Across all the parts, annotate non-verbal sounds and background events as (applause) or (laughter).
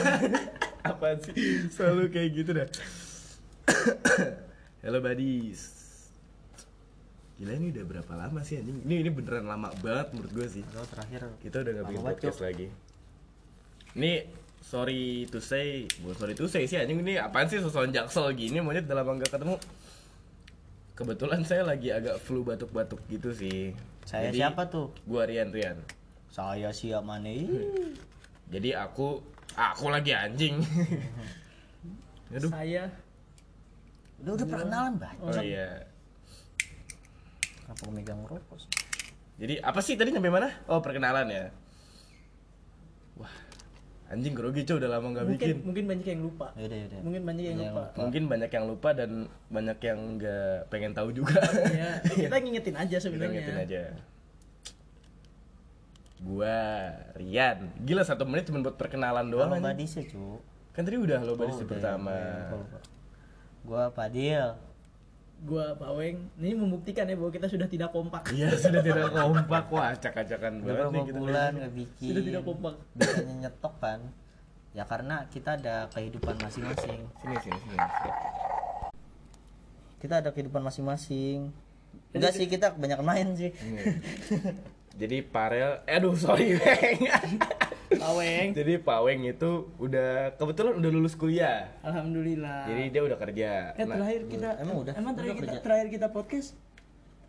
(laughs) Apaan sih? Selalu kayak gitu dah. (coughs) Halo buddies. Gila ini udah berapa lama sih anjing? Ini ini beneran lama banget menurut gue sih. Kalau terakhir Kita udah gak bikin podcast Cok. lagi. Ini sorry to say, bukan sorry to say sih anjing ini apaan sih sosokan jaksel gini monyet udah lama gak ketemu. Kebetulan saya lagi agak flu batuk-batuk gitu sih. saya Jadi, siapa tuh? Gua Rian Rian. Saya siap mana? (laughs) Jadi aku aku lagi anjing. (laughs) Aduh. Saya Udah udah perkenalan bah. Oh iya. Kenapa gue megang rokok? sih? Jadi apa sih tadi sampai mana? Oh perkenalan ya. Wah, anjing grogi cuy udah lama nggak bikin. mungkin banyak yang lupa. Yaudah yaudah. Mungkin banyak yang Iya, lupa. Mungkin banyak yang lupa dan banyak yang nggak pengen tahu juga. ya, (laughs) kita ngingetin aja Kita sebenarnya. ingetin aja. Gua Rian. Gila satu menit cuma buat perkenalan doang. Anjing. badis ya cu. Kan tadi udah lo badis Oh, pertama. iya, lupa. Gua Padil. Gua Pak Weng, ini membuktikan ya bahwa kita sudah tidak kompak. Iya sudah tidak kompak wah acak-acakan banget nih kita. bulan nggak bikin. Sudah tidak kompak. Biasanya nyetok kan. Ya karena kita ada kehidupan masing-masing. Sini sini sini. Kita ada kehidupan masing-masing. Enggak sih kita banyak main sih. (laughs) Jadi Parel, eh, aduh sorry (laughs) Weng. Pak Weng, Jadi Pak Weng itu udah kebetulan udah lulus kuliah. alhamdulillah. Jadi dia udah kerja. eh Nah, terakhir kita Emang udah? Emang Udah terakhir kita kerja? terakhir kita podcast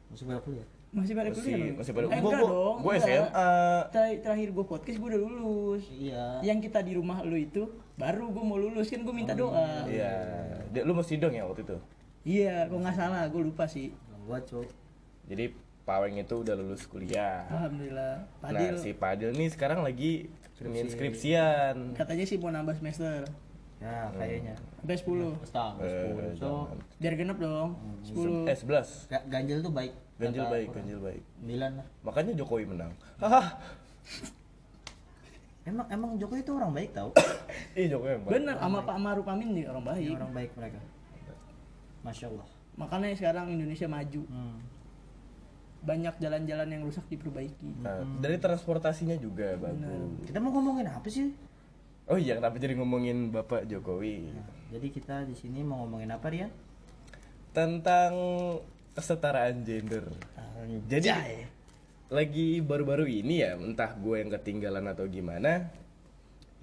Masih banyak kuliah. masih pada kuliah masih masih pada Eh, gua enggak gua, dong. gua enggak. SMA. Terakhir, terakhir gue podcast gue udah lulus. Iya. Yang kita di rumah lu itu baru gue mau lulus kan gue minta doa. Iya. Dia lu masih dong ya waktu itu. Iya, kok nggak salah, gue lupa sih. Gua cu. Jadi Pak Weng itu udah lulus kuliah. Alhamdulillah. Padil Nah, si Padil nih sekarang lagi ingin skripsian. katanya sih mau nambah semester Ya kayaknya. sampai 10 Setahun Eh, sepuluh. So, jangan. biar genep dong 10 Eh 11. ga- ganjil tuh baik. Ganjil baik, orang. ganjil baik. Sembilan lah. Makanya Jokowi menang. Haha. Emang emang Jokowi itu orang baik tau? (coughs) Ih Jokowi yang baik. bener sama Pak Maruf Amin nih orang baik orang baik mereka. Masya Allah. makanya sekarang Indonesia maju Hmm. Banyak jalan-jalan yang rusak diperbaiki Nah, dari transportasinya juga bagus. Kita mau ngomongin apa sih? Oh iya, kenapa jadi ngomongin Bapak Jokowi? Jadi kita di sini mau ngomongin apa Rian? Tentang kesetaraan gender. Jadi lagi baru-baru ini ya, entah gue yang ketinggalan atau gimana.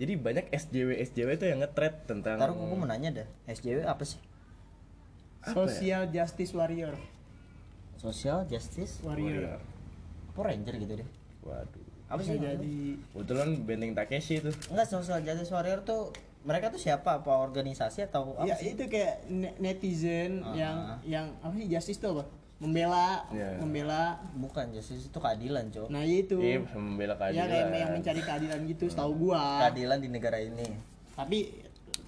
Jadi banyak SJW SJW itu yang nge-thread tentang Ntar gue mau nanya dah, SJW apa sih? social justice warrior Social Justice warrior Apa Ranger gitu deh? Waduh. Apa sih? Jadi Kebetulan benteng Takeshi itu. Enggak, Social Justice Warrior tuh mereka tuh siapa? Apa organisasi atau apa ya sih? itu kayak ne- netizen Ah. yang yang apa sih justice tuh apa membela Ya. membela Bukan Justice itu keadilan, Cok. nah itu Iya, membela ya keadilan. kayak yang mencari keadilan gitu setahu gua Keadilan di negara ini. tapi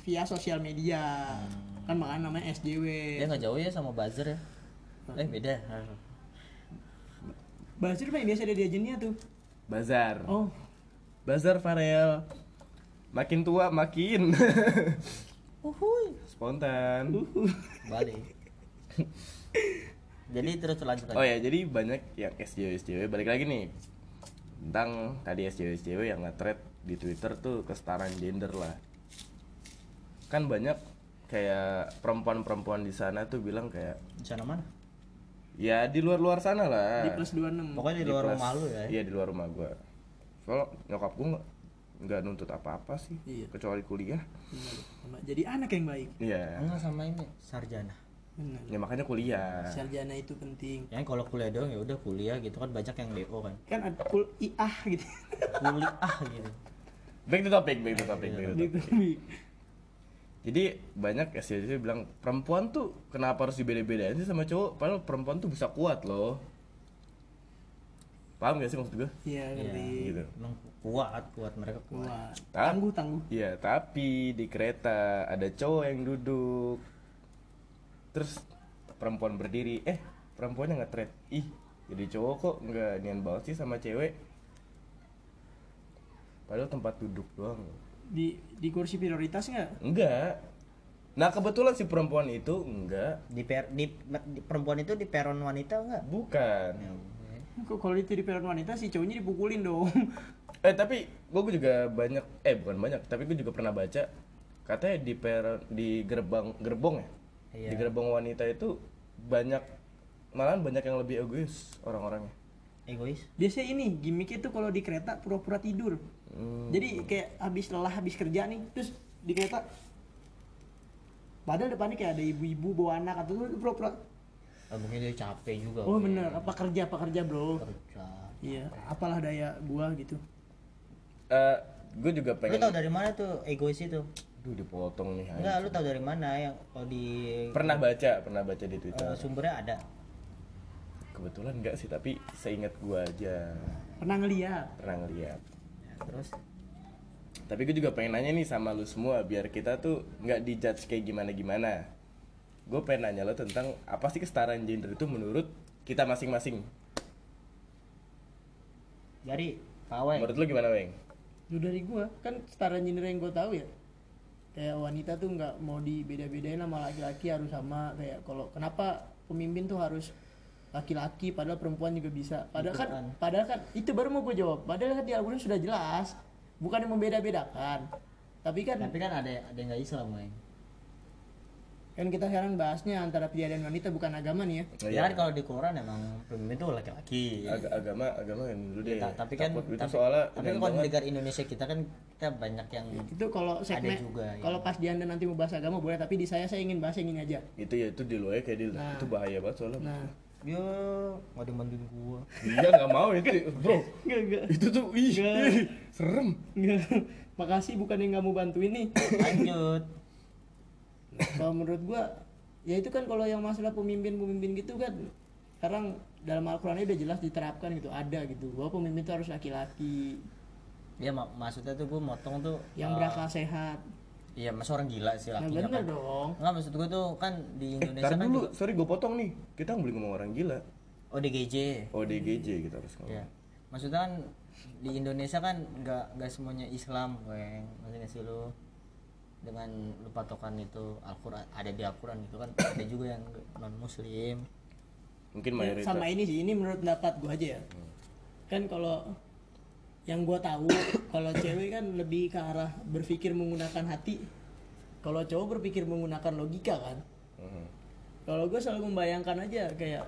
via sosial media kan makanya namanya SJW Dia nggak jauh ya sama buzzer ya? Eh beda. Basir mah yang biasa ada di tuh Bazar. oh Bazar Farel. Makin tua makin (laughs) Uhuy. spontan. Balik. Jadi terus lanjut lagi. Oh ya, jadi banyak yang SJW SJW balik lagi nih tentang tadi SJW SJW yang nge-thread di Twitter tuh kesetaraan gender lah. Kan banyak kayak perempuan-perempuan di sana tuh bilang kayak Di sana mana? Ya di luar-luar sana lah. di plus 26 Pokoknya di luar plus- rumah lu ya. Iya, di luar rumah gua. Soalnya nyokap gua nggak nggak nuntut apa-apa sih, Iya. kecuali kuliah. Benar. Sama- jadi anak yang baik Iya. Enggak sama ini sarjana. benar Ya makanya kuliah. sarjana itu penting Ya kalau kuliah doang ya udah kuliah gitu kan banyak yang DO kan. kan ada kul iah gitu Kuliah gitu. Back to topic, back to topic, back to topic. Jadi banyak SJW bilang perempuan tuh kenapa harus dibeda-bedain sih sama cowok? Padahal perempuan tuh bisa kuat loh. Paham gak sih maksud gue? iya ngerti Gitu. Emang kuat, kuat mereka kuat. Ta- tangguh tangguh Iya, tapi di kereta ada cowok yang duduk. Terus perempuan berdiri, eh perempuannya nggak thread. Ih, jadi cowok kok nggak nian banget sih sama cewek. Padahal tempat duduk doang. Di di kursi prioritas nggak Enggak. Nah kebetulan si perempuan itu enggak, Di, per, di, di perempuan itu di peron wanita enggak? bukan. kok kalau itu di peron wanita si cowoknya dipukulin dong (laughs) eh tapi gue juga banyak eh bukan banyak tapi gue juga pernah baca katanya di per di gerbang gerbong ya Iya. di gerbong wanita itu banyak malahan banyak yang lebih egois orang-orangnya egois? Biasanya ini gimmicknya tuh kalau di kereta pura-pura tidur. Hmm. jadi kayak habis lelah habis kerja nih terus di kereta padahal depannya kayak ada ibu-ibu bawa anak atau tuh pura-pura oh, mungkin dia capek juga oh mungkin. bener. Apa kerja apa kerja bro? Kerja. Iya apalah daya gua gitu. Eh, gue juga lu pengen tau dari mana tuh egois itu? Duh dipotong nih enggak lu tau dari mana yang kalau di pernah baca pernah baca di eh, twitter sumbernya ada kebetulan enggak sih tapi seingat gue aja. Pernah ngeliat? Pernah ngeliat. Ya, terus? Tapi gue juga pengen nanya nih sama lu semua biar kita tuh nggak dijudge kayak gimana gimana gue pengen nanya lo tentang apa sih kesetaraan gender itu menurut kita masing-masing? Jadi pawai menurut lu gimana weng? Lu dari gua kan setara gender yang gua tahu ya. Kayak wanita tuh nggak mau dibeda-bedain sama laki-laki harus sama kayak kalau kenapa pemimpin tuh harus laki-laki padahal perempuan juga bisa. Padahal kan padahal kan itu baru mau gue jawab. Padahal kan di Al-Quran sudah jelas. Bukan yang membeda-bedakan. Tapi kan tapi kan ada ada yang nggak Islam Weng. kan kita sekarang bahasnya antara pria dan wanita bukan agama nih ya. Oh, ya kan kalau di Quran emang pemimpin tuh laki-laki. Ag- agama agama yang dulu deh Ta- tapi kan itu tapi, soalnya tapi kan kalau di negara Indonesia kita kan kita banyak yang itu kalau segmen juga, ya. kalau pas di anda nanti mau bahas agama boleh tapi di saya saya ingin bahas yang ini aja. Itu ya itu di ya kayak di Nah. itu bahaya banget soalnya. Nah yo nggak ada bantuin gua. Dia nggak mau itu. Bro enggak enggak itu tuh ih, serem. Enggak makasih bukan yang nggak mau bantuin nih. Lanjut. Kalau menurut gua ya itu kan kalau yang masalah pemimpin-pemimpin gitu kan sekarang dalam Al-Qur'an udah jelas diterapkan gitu ada gitu. Bahwa pemimpin itu harus laki-laki. Ya mak maksudnya tuh gua motong tuh yang eh, berakal sehat iya mas orang gila sih nah lakinya bener kan. dong. Nggak maksud gua tuh kan di eh Indonesia tar kan dulu juga sorry gue potong nih. Kita nggak boleh ngomong orang gila. ODGJ ODGJ kita harus ngomong. Ya maksudnya kan di Indonesia kan nggak nggak semuanya Islam weng. Maksudnya sih lu? Dengan lu patokan itu Al-Quran ada di Al-Quran gitu kan (coughs) ada juga yang non Muslim mungkin Ya, mayoritas. sama ini sih ini menurut pendapat gua aja ya. Kan kalau yang gua tahu (coughs) kalau cewek kan lebih ke arah berpikir menggunakan hati. Kalau cowok berpikir menggunakan logika kan. Mhm. kalau gue selalu membayangkan aja kayak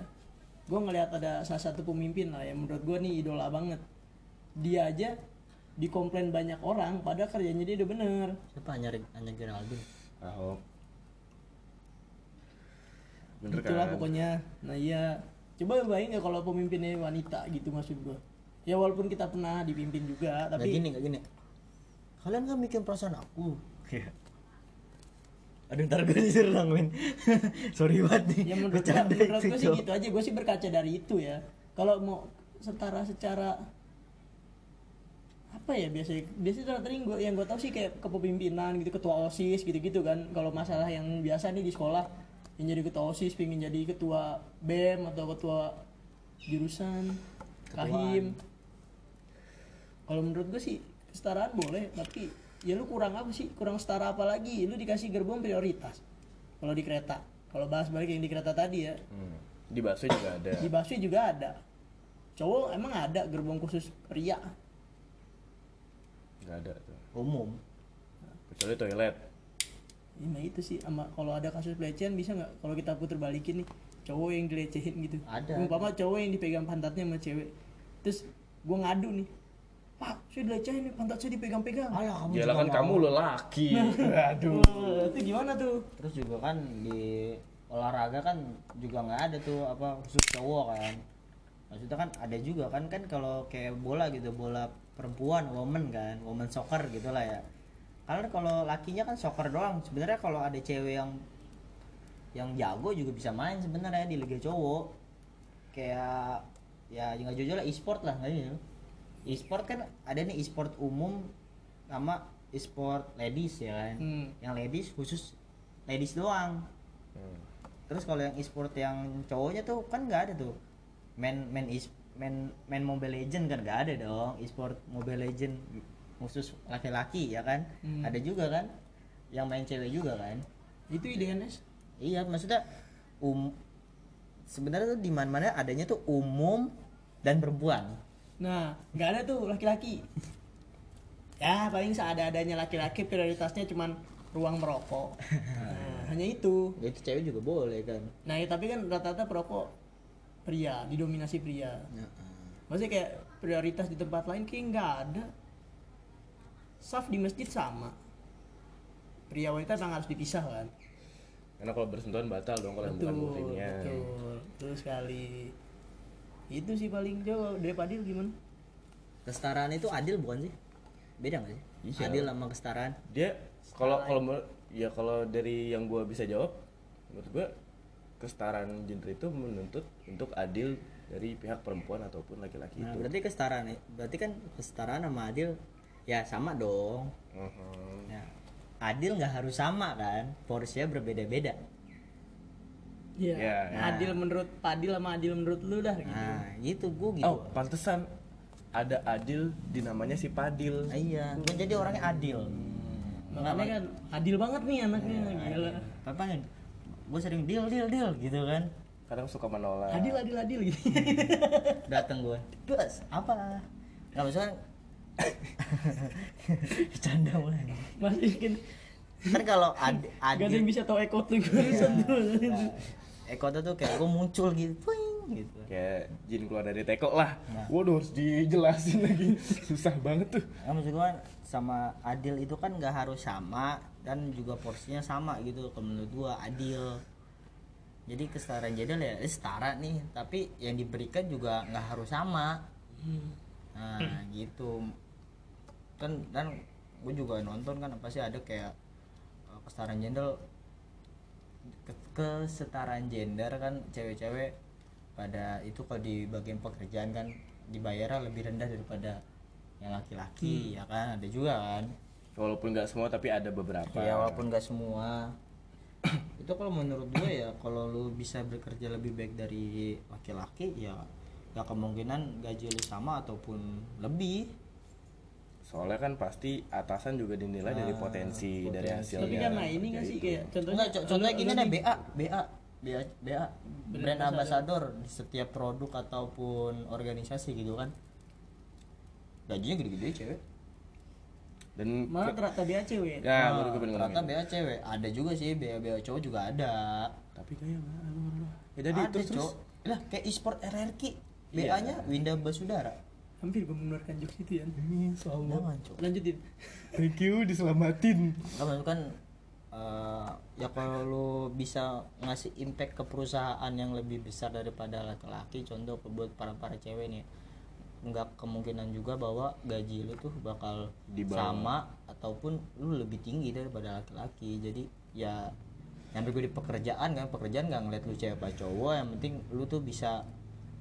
gue ngelihat ada salah satu pemimpin lah yang menurut gue nih idola banget. Dia aja dikomplain banyak orang padahal kerjanya dia udah bener. Siapa hanya hanya Geraldine? Ahok. Bener itulah kan? pokoknya. Nah iya. Coba bayangin nggak kalau pemimpinnya wanita gitu maksud gue ya walaupun kita pernah dipimpin juga tapi gini nggak gini. Kalian kan mikir perasaan aku. Aduh ntar gue diserang men sorry banget nih. Ya menurut menurut gua sih gitu aja. Gue sih berkaca dari itu ya. Kalau mau setara secara apa ya biasanya biasanya secara tering gua yang gue tau sih kayak kepemimpinan gitu ketua osis gitu gitu kan. Kalau masalah yang biasa nih di sekolah yang jadi ketua osis pengen jadi ketua bem atau ketua jurusan kahim kalau menurut gue sih kesetaraan boleh tapi ya lu kurang apa sih? Kurang setara apa lagi? Lu dikasih gerbong prioritas. Kalau di kereta. Kalau bahas balik yang di kereta tadi ya. Hmm. di bakso juga ada. Di busway juga ada. Cowok emang ada gerbong khusus pria nggak ada tuh. Umum. Kecuali toilet. Ya, nah itu sih. Sama kalau ada kasus pelecehan bisa nggak? Kalau kita puter balikin nih cowok yang dilecehin gitu. Ada. umpama cowok yang dipegang pantatnya sama cewek. Terus gua ngadu nih pak saya dilecehin nih pantat saya dipegang-pegang. Alah kamu ya juga kan kamu lelaki. (laughs) Aduh. Itu gimana tuh? Terus juga kan di olahraga kan juga nggak ada tuh apa khusus cowok kan. Maksudnya kan ada juga kan kan kalau kayak bola gitu bola perempuan woman kan woman soccer gitu lah ya. Karena kalau lakinya kan soccer doang sebenarnya kalau ada cewek yang yang jago juga bisa main sebenarnya di liga cowok. Kayak ya nggak jauh lah e-sport lah gitu e-sport kan ada nih e-sport umum sama e-sport ladies ya kan? Hmm. yang ladies khusus ladies doang. Hmm. terus kalau yang e-sport yang cowoknya tuh kan nggak ada tuh. Main main is main main mobile legend kan nggak ada dong. E-sport mobile legend khusus laki-laki ya kan? Hmm. ada juga kan? Yang main cewek juga kan? Itu IDNS iya maksudnya um sebenarnya tuh di mana mana adanya tuh umum dan perempuan nah nggak ada tuh laki-laki. Ya paling seada-adanya laki-laki prioritasnya cuman ruang merokok. Nah, (laughs) hanya itu. Ya, itu cewek juga boleh kan? Nah ya, tapi kan rata-rata perokok pria didominasi pria. Maksudnya kayak prioritas di tempat lain kayak nggak ada. Saf di masjid sama. Pria wanita memang harus dipisah kan? Karena kalau bersentuhan batal dong kalau yang bukan betul muhrimnya betul. Betul sekali itu sih paling jauh. Dari Padil gimana? Kesetaraan itu adil bukan sih? Beda nggak sih? Iya. adil sama kesetaraan? Dia kalau kalau ya kalau dari yang gua bisa jawab menurut gua kesetaraan gender itu menuntut untuk adil dari pihak perempuan ataupun laki-laki nah itu. berarti kesetaraan berarti kan kesetaraan sama adil ya sama dong. Mhm. ya. Adil nggak harus sama kan? Porsinya berbeda-beda Iya. Ya, ya. Adil menurut Padil sama adil menurut lu dah gitu. nah gitu gue gitu oh pantesan ada adil di namanya si Padil Nah, iya gue jadi orangnya adil Makanya kan adil banget nih anaknya gila. apa gue sering deal deal deal gitu kan kadang suka menolak Adil adil adil gitu. (laughs) datang gue bos apa nggak maksudnya (laughs) (laughs) bercanda mulai Masih kan kalau (laughs) ad, gak ada yang bisa tahu ekot tuh barusan tuh. Nah, Eko tuh tuh kayak gue muncul gitu puing gitu. Kayak jin keluar dari teko lah. Nah. waduh harus dijelasin lagi. (laughs) Susah banget tuh. Nah, maksud gue sama adil itu kan nggak harus sama dan juga porsinya sama gitu kalau menurut gue adil. Jadi kesetaraan jadal ya eh, setara nih. Tapi yang diberikan juga nggak harus sama. Nah gitu. Kan dan gue juga nonton kan pasti ada kayak kesetaraan gender. Ke- kesetaraan gender kan cewek-cewek pada itu kalau di bagian pekerjaan kan dibayarnya lebih rendah daripada yang laki-laki ya kan? Ada juga kan? Walaupun nggak semua tapi ada beberapa. Ya walaupun gak semua. (coughs) Itu kalau menurut gue ya kalau lu bisa bekerja lebih baik dari laki-laki ya gak kemungkinan gaji lu sama ataupun lebih soalnya kan pasti atasan juga dinilai dari Nah, potensi, dari potensi. hasilnya. Tapi kan nah ini nggak sih kayak contohnya Enggak, co- contohnya gini deh BA BA BA BA brand ambassador. di setiap produk ataupun organisasi gitu kan. Gajinya gede-gede cewek. Dan malah ternyata dia cewek. ya? Nah, baru gue BA cewek. Ada juga sih BA BA cowok juga ada. Tapi kayak ya jadi ada terus terus. Lah kayak e-sport RRQ Iya. BA nya Winda Basudara Hampir gue mengeluarkan jokes itu ya. jangan Lanjutin. thank you diselamatin maksud kan eh, ya kalau lu bisa ngasih impact ke perusahaan yang lebih besar daripada laki-laki contoh buat para para cewek nih nggak kemungkinan juga bahwa gaji lu tuh bakal Di bawah. sama ataupun lu lebih tinggi daripada laki-laki jadi ya yang gue di pekerjaan kan pekerjaan nggak ngeliat lu cewek apa cowok yang penting lu tuh bisa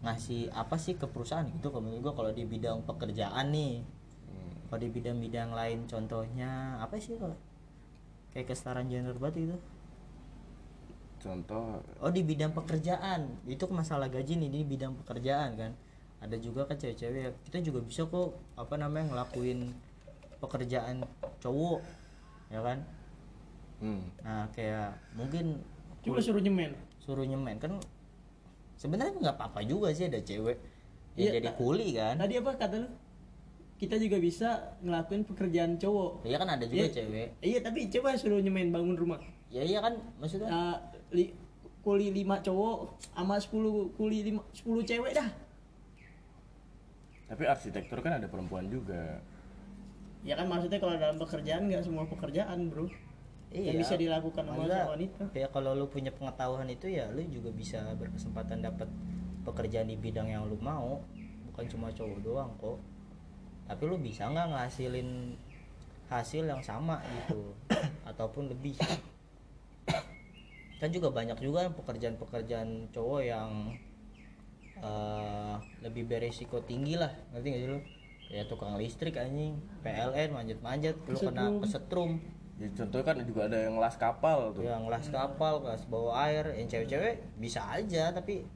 ngasih apa sih ke perusahaan gitu kalau menurut gua kalau di bidang pekerjaan nih. Kalau di bidang-bidang lain contohnya apa sih kalau kayak kesetaraan gender banget itu contoh. Oh di bidang pekerjaan. Itu masalah gaji nih di bidang pekerjaan kan. Ada juga kan cewek-cewek kita juga bisa kok apa namanya ngelakuin pekerjaan cowok ya kan? Hmm, nah kayak mungkin Coba suruh nyemen. suruh nyemen kan sebenarnya nggak apa-apa juga sih ada cewek yang Iya, jadi kuli kan Tadi apa kata lu? Kita juga bisa ngelakuin pekerjaan cowok. Iya kan ada juga Iya. cewek Iya, tapi coba suruh nyemen bangun rumah. ya iya kan maksudnya Uh, li, kuli 5 cowok sama 10 kuli 5 10 cewek dah. tapi arsitektur kan ada perempuan juga Ya kan maksudnya kalau dalam pekerjaan nggak semua pekerjaan, Bro. Iya. Yang bisa dilakukan sama wanita. Ya kalau lu punya pengetahuan itu ya lu juga bisa berkesempatan dapat pekerjaan di bidang yang lu mau, bukan cuma cowok doang kok. Tapi lu bisa nggak ngasilin hasil yang sama gitu (coughs) ataupun lebih. Kan juga banyak juga pekerjaan-pekerjaan cowok yang eh, lebih beresiko tinggi lah, ngerti gak sih lu? Ya tukang listrik anjing, PLN manjat-manjat, lu kena kesetrum ya, contohnya kan juga ada yang las kapal tuh yang las kapal kelas bawa air yang cewek-cewek bisa aja tapi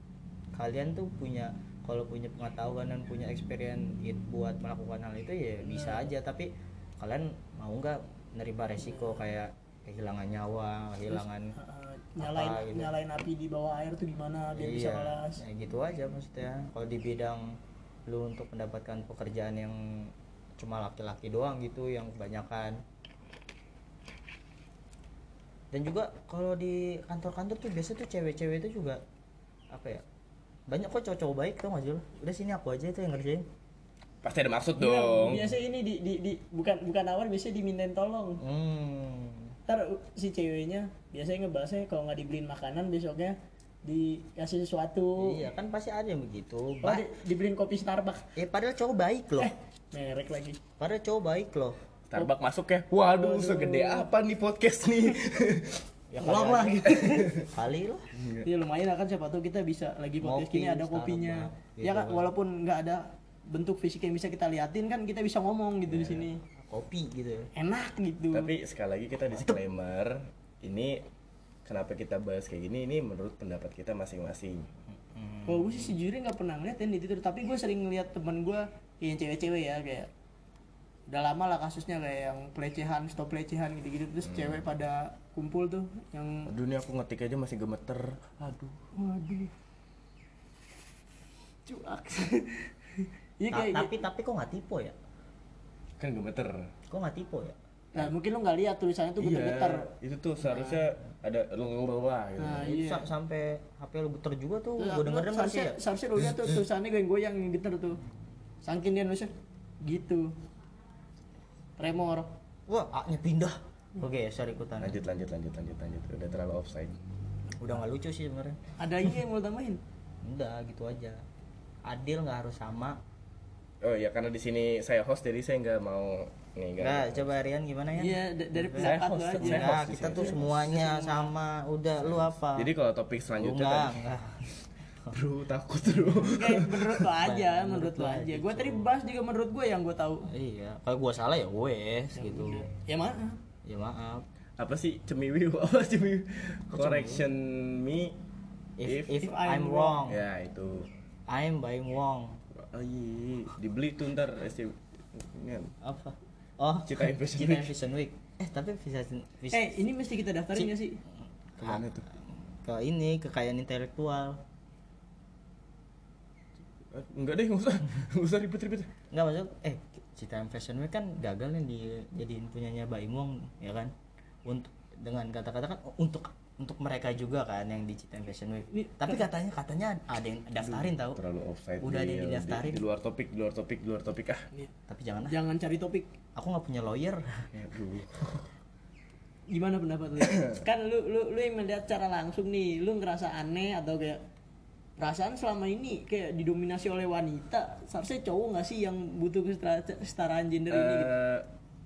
kalian tuh punya kalau punya pengetahuan dan punya experience it buat melakukan hal itu ya bisa aja tapi kalian mau nggak nerima resiko kayak kehilangan nyawa kehilangan Uh, nyalain apa gitu. nyalain api di bawah air tuh gimana biar bisa iya kelas. ya gitu aja maksudnya kalau di bidang lu untuk mendapatkan pekerjaan yang cuma laki-laki doang gitu yang kebanyakan dan juga kalau di kantor-kantor tuh biasa tuh cewek-cewek itu juga apa ya banyak kok cowok-cowok baik tau gak sih lo? Udah sini aku aja itu yang ngerjain. Pasti ada maksud Iya, dong. biasa ini di, di, di bukan bukan awal biasanya dimintain tolong. Hmm. Ntar si ceweknya biasanya ngebahasnya kalau nggak dibeliin makanan besoknya dikasih sesuatu. Iya kan pasti ada yang begitu. Oh, Ba- di- dibeliin kopi Starbucks. Eh padahal cowok baik loh. Eh merek lagi. Padahal cowok baik loh Starbucks masuk ya. Waduh, segede apa nih podcast nih? (laughs) ya Ulang lah gitu (laughs) kali lah Iya lumayan kan siapa tahu kita bisa lagi podcast Ngopi, gini ada kopinya. Starbucks, Ya gitu kan kan. walaupun nggak ada bentuk fisik yang bisa kita liatin kan kita bisa ngomong gitu di sini. kopi gitu ya Enak gitu. Tapi sekali lagi kita disclaimer, ini kenapa kita bahas kayak gini ini menurut pendapat kita masing-masing. Kalau gue sih sejujurnya nggak pernah ngeliat yang di Twitter, tapi gue sering ngeliat temen gue yang cewek-cewek ya kayak udah lama lah kasusnya kayak yang pelecehan, stop pelecehan gitu-gitu. Terus cewek pada kumpul tuh yang Aduh, ini aku ngetik aja masih gemeter. Aduh. waduh. Cuak. (laughs) Iya kayak tapi tapi kok nggak tipe ya? Kan gemeter. kok nggak tipe ya? Nah mungkin lo nggak lihat tulisannya tuh geter-geter Iya, itu tuh seharusnya ada lulululula gitu. nah Itu iya. sa- sampai HP lu geter juga tuh. Nah, gue denger denger sih seharusnya, ya? seharusnya lo lihat tuh (laughs) tulisannya goyang-goyang yang geter tuh. Saking dia nulisnya gitu tremor wah A nya pindah. Oke sorry ikutan. Lanjut lanjut lanjut lanjut lanjut. Udah terlalu offside. udah nggak lucu sih sebenarnya. Ada lagi yang mau tambahin? Udah gitu aja. Adil nggak harus sama. Oh ya karena di sini saya host jadi saya nggak mau nih nggak. nggak coba Rian gimana ya? Iya da- dari Saya pendapat lo host, aja saya Nggak, host di kita tuh semuanya sama. Udah lu apa? Jadi kalau topik selanjutnya enggak tadi- enggak bro takut bro. Kayak menurut lo aja Menurut menurut lo lo aja. gue tadi bahas juga menurut gue yang gue tahu. Iya kalau gua salah ya wes gitu. Ya mana ya maaf. Apa sih (laughs) cemiwi? Apa cemiwi? Correction me if if, I'm I'm wrong. ya itu. I'm buying wrong. Oh iya, dibeli tuh ntar ini kan. apa? Oh Cita Fashion Cita Week. Fashion Week. Eh tapi Fashion eh ini mesti kita daftarin gak sih? Ke mana tuh? ke ini kekayaan intelektual. Eh, Enggak deh, nggak usah, (laughs) nggak usah ribet-ribet. Enggak maksud eh Citaem Fashion Week kan gagal nih dijadiin punyanya Baim Wong ya kan untuk dengan kata-kata kan untuk untuk mereka juga kan yang di Citaem Fashion Week Ini- tapi katanya katanya ada yang daftarin tahu Terlalu offside. Udah ada yang didaftarin. Di, di luar topik, di luar topik, di luar topik ah. Tapi jangan jangan cari topik aku nggak punya lawyer (laughs) gimana pendapat lu (coughs) kan lu lu lu yang melihat secara langsung nih lu ngerasa aneh atau kayak perasaan selama ini kayak didominasi oleh wanita seharusnya cowok nggak sih yang butuh kesetara- kesetaraan gender ini? Gitu Eh,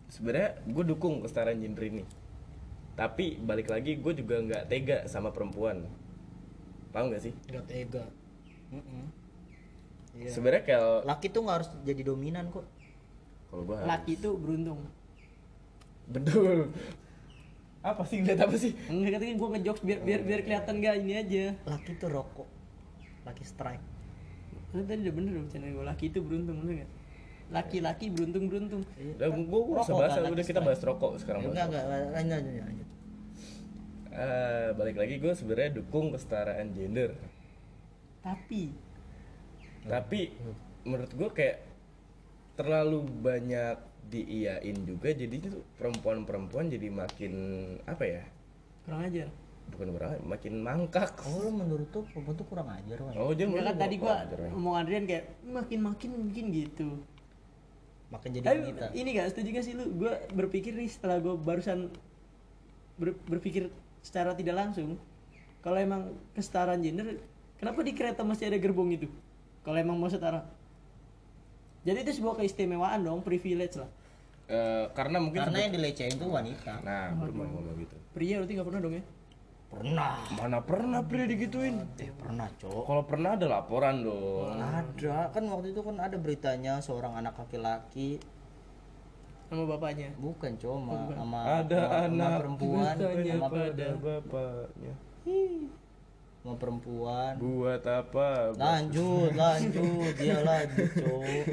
sebenarnya gue dukung kesetaraan gender ini. Tapi balik lagi gue juga nggak tega sama perempuan. Paham gak sih? Nggak tega. Iya. sebenarnya kalau laki tuh nggak harus jadi dominan kok. Kalau gue laki itu beruntung. Betul. Apa sih ngeliat apa sih? Enggak katanya gue ngejokes biar biar biar kelihatan gak ini aja. Laki tuh rokok laki strike. Kan tadi udah bener dong channel gue laki itu beruntung bener gak laki-laki beruntung beruntung. Udah gue gue usah bahas kan, udah kita bahas rokok sekarang enggak enggak lanjut lanjut lanjut. Eh, balik lagi gue sebenarnya dukung kesetaraan gender. Tapi. Tapi menurut gue kayak terlalu banyak diiyain juga jadi tuh perempuan-perempuan jadi makin apa ya? Kurang ajar bukan berapa makin mangkak oh lo menurut tuh perempuan tuh kurang ajar oh dia Enggak kan tadi gua gua ngomong Adrian kayak makin makin mungkin gitu makin jadi Tapi wanita ini gak setuju gak sih lu? Gue berpikir nih setelah gue barusan ber- berpikir secara tidak langsung, kalau emang kesetaraan gender, kenapa di kereta masih ada gerbong itu? Kalau emang mau setara. Jadi itu sebuah keistimewaan dong, privilege lah. Eh, karena mungkin karena sebut- yang dilecehin tuh wanita nah baru mau ngomong gitu Pria berarti gak pernah dong ya? Pernah. Mana pernah pria digituin? Eh pernah cowok kalau pernah ada laporan dong. Ada. Kan waktu itu kan ada beritanya seorang anak laki-laki. Sama bapaknya. bukan cowok sama sama ada sama- sama anak perempuan sama, pada bapaknya. sama perempuan. Buat apa lanjut lanjut. Dia lanjut cowok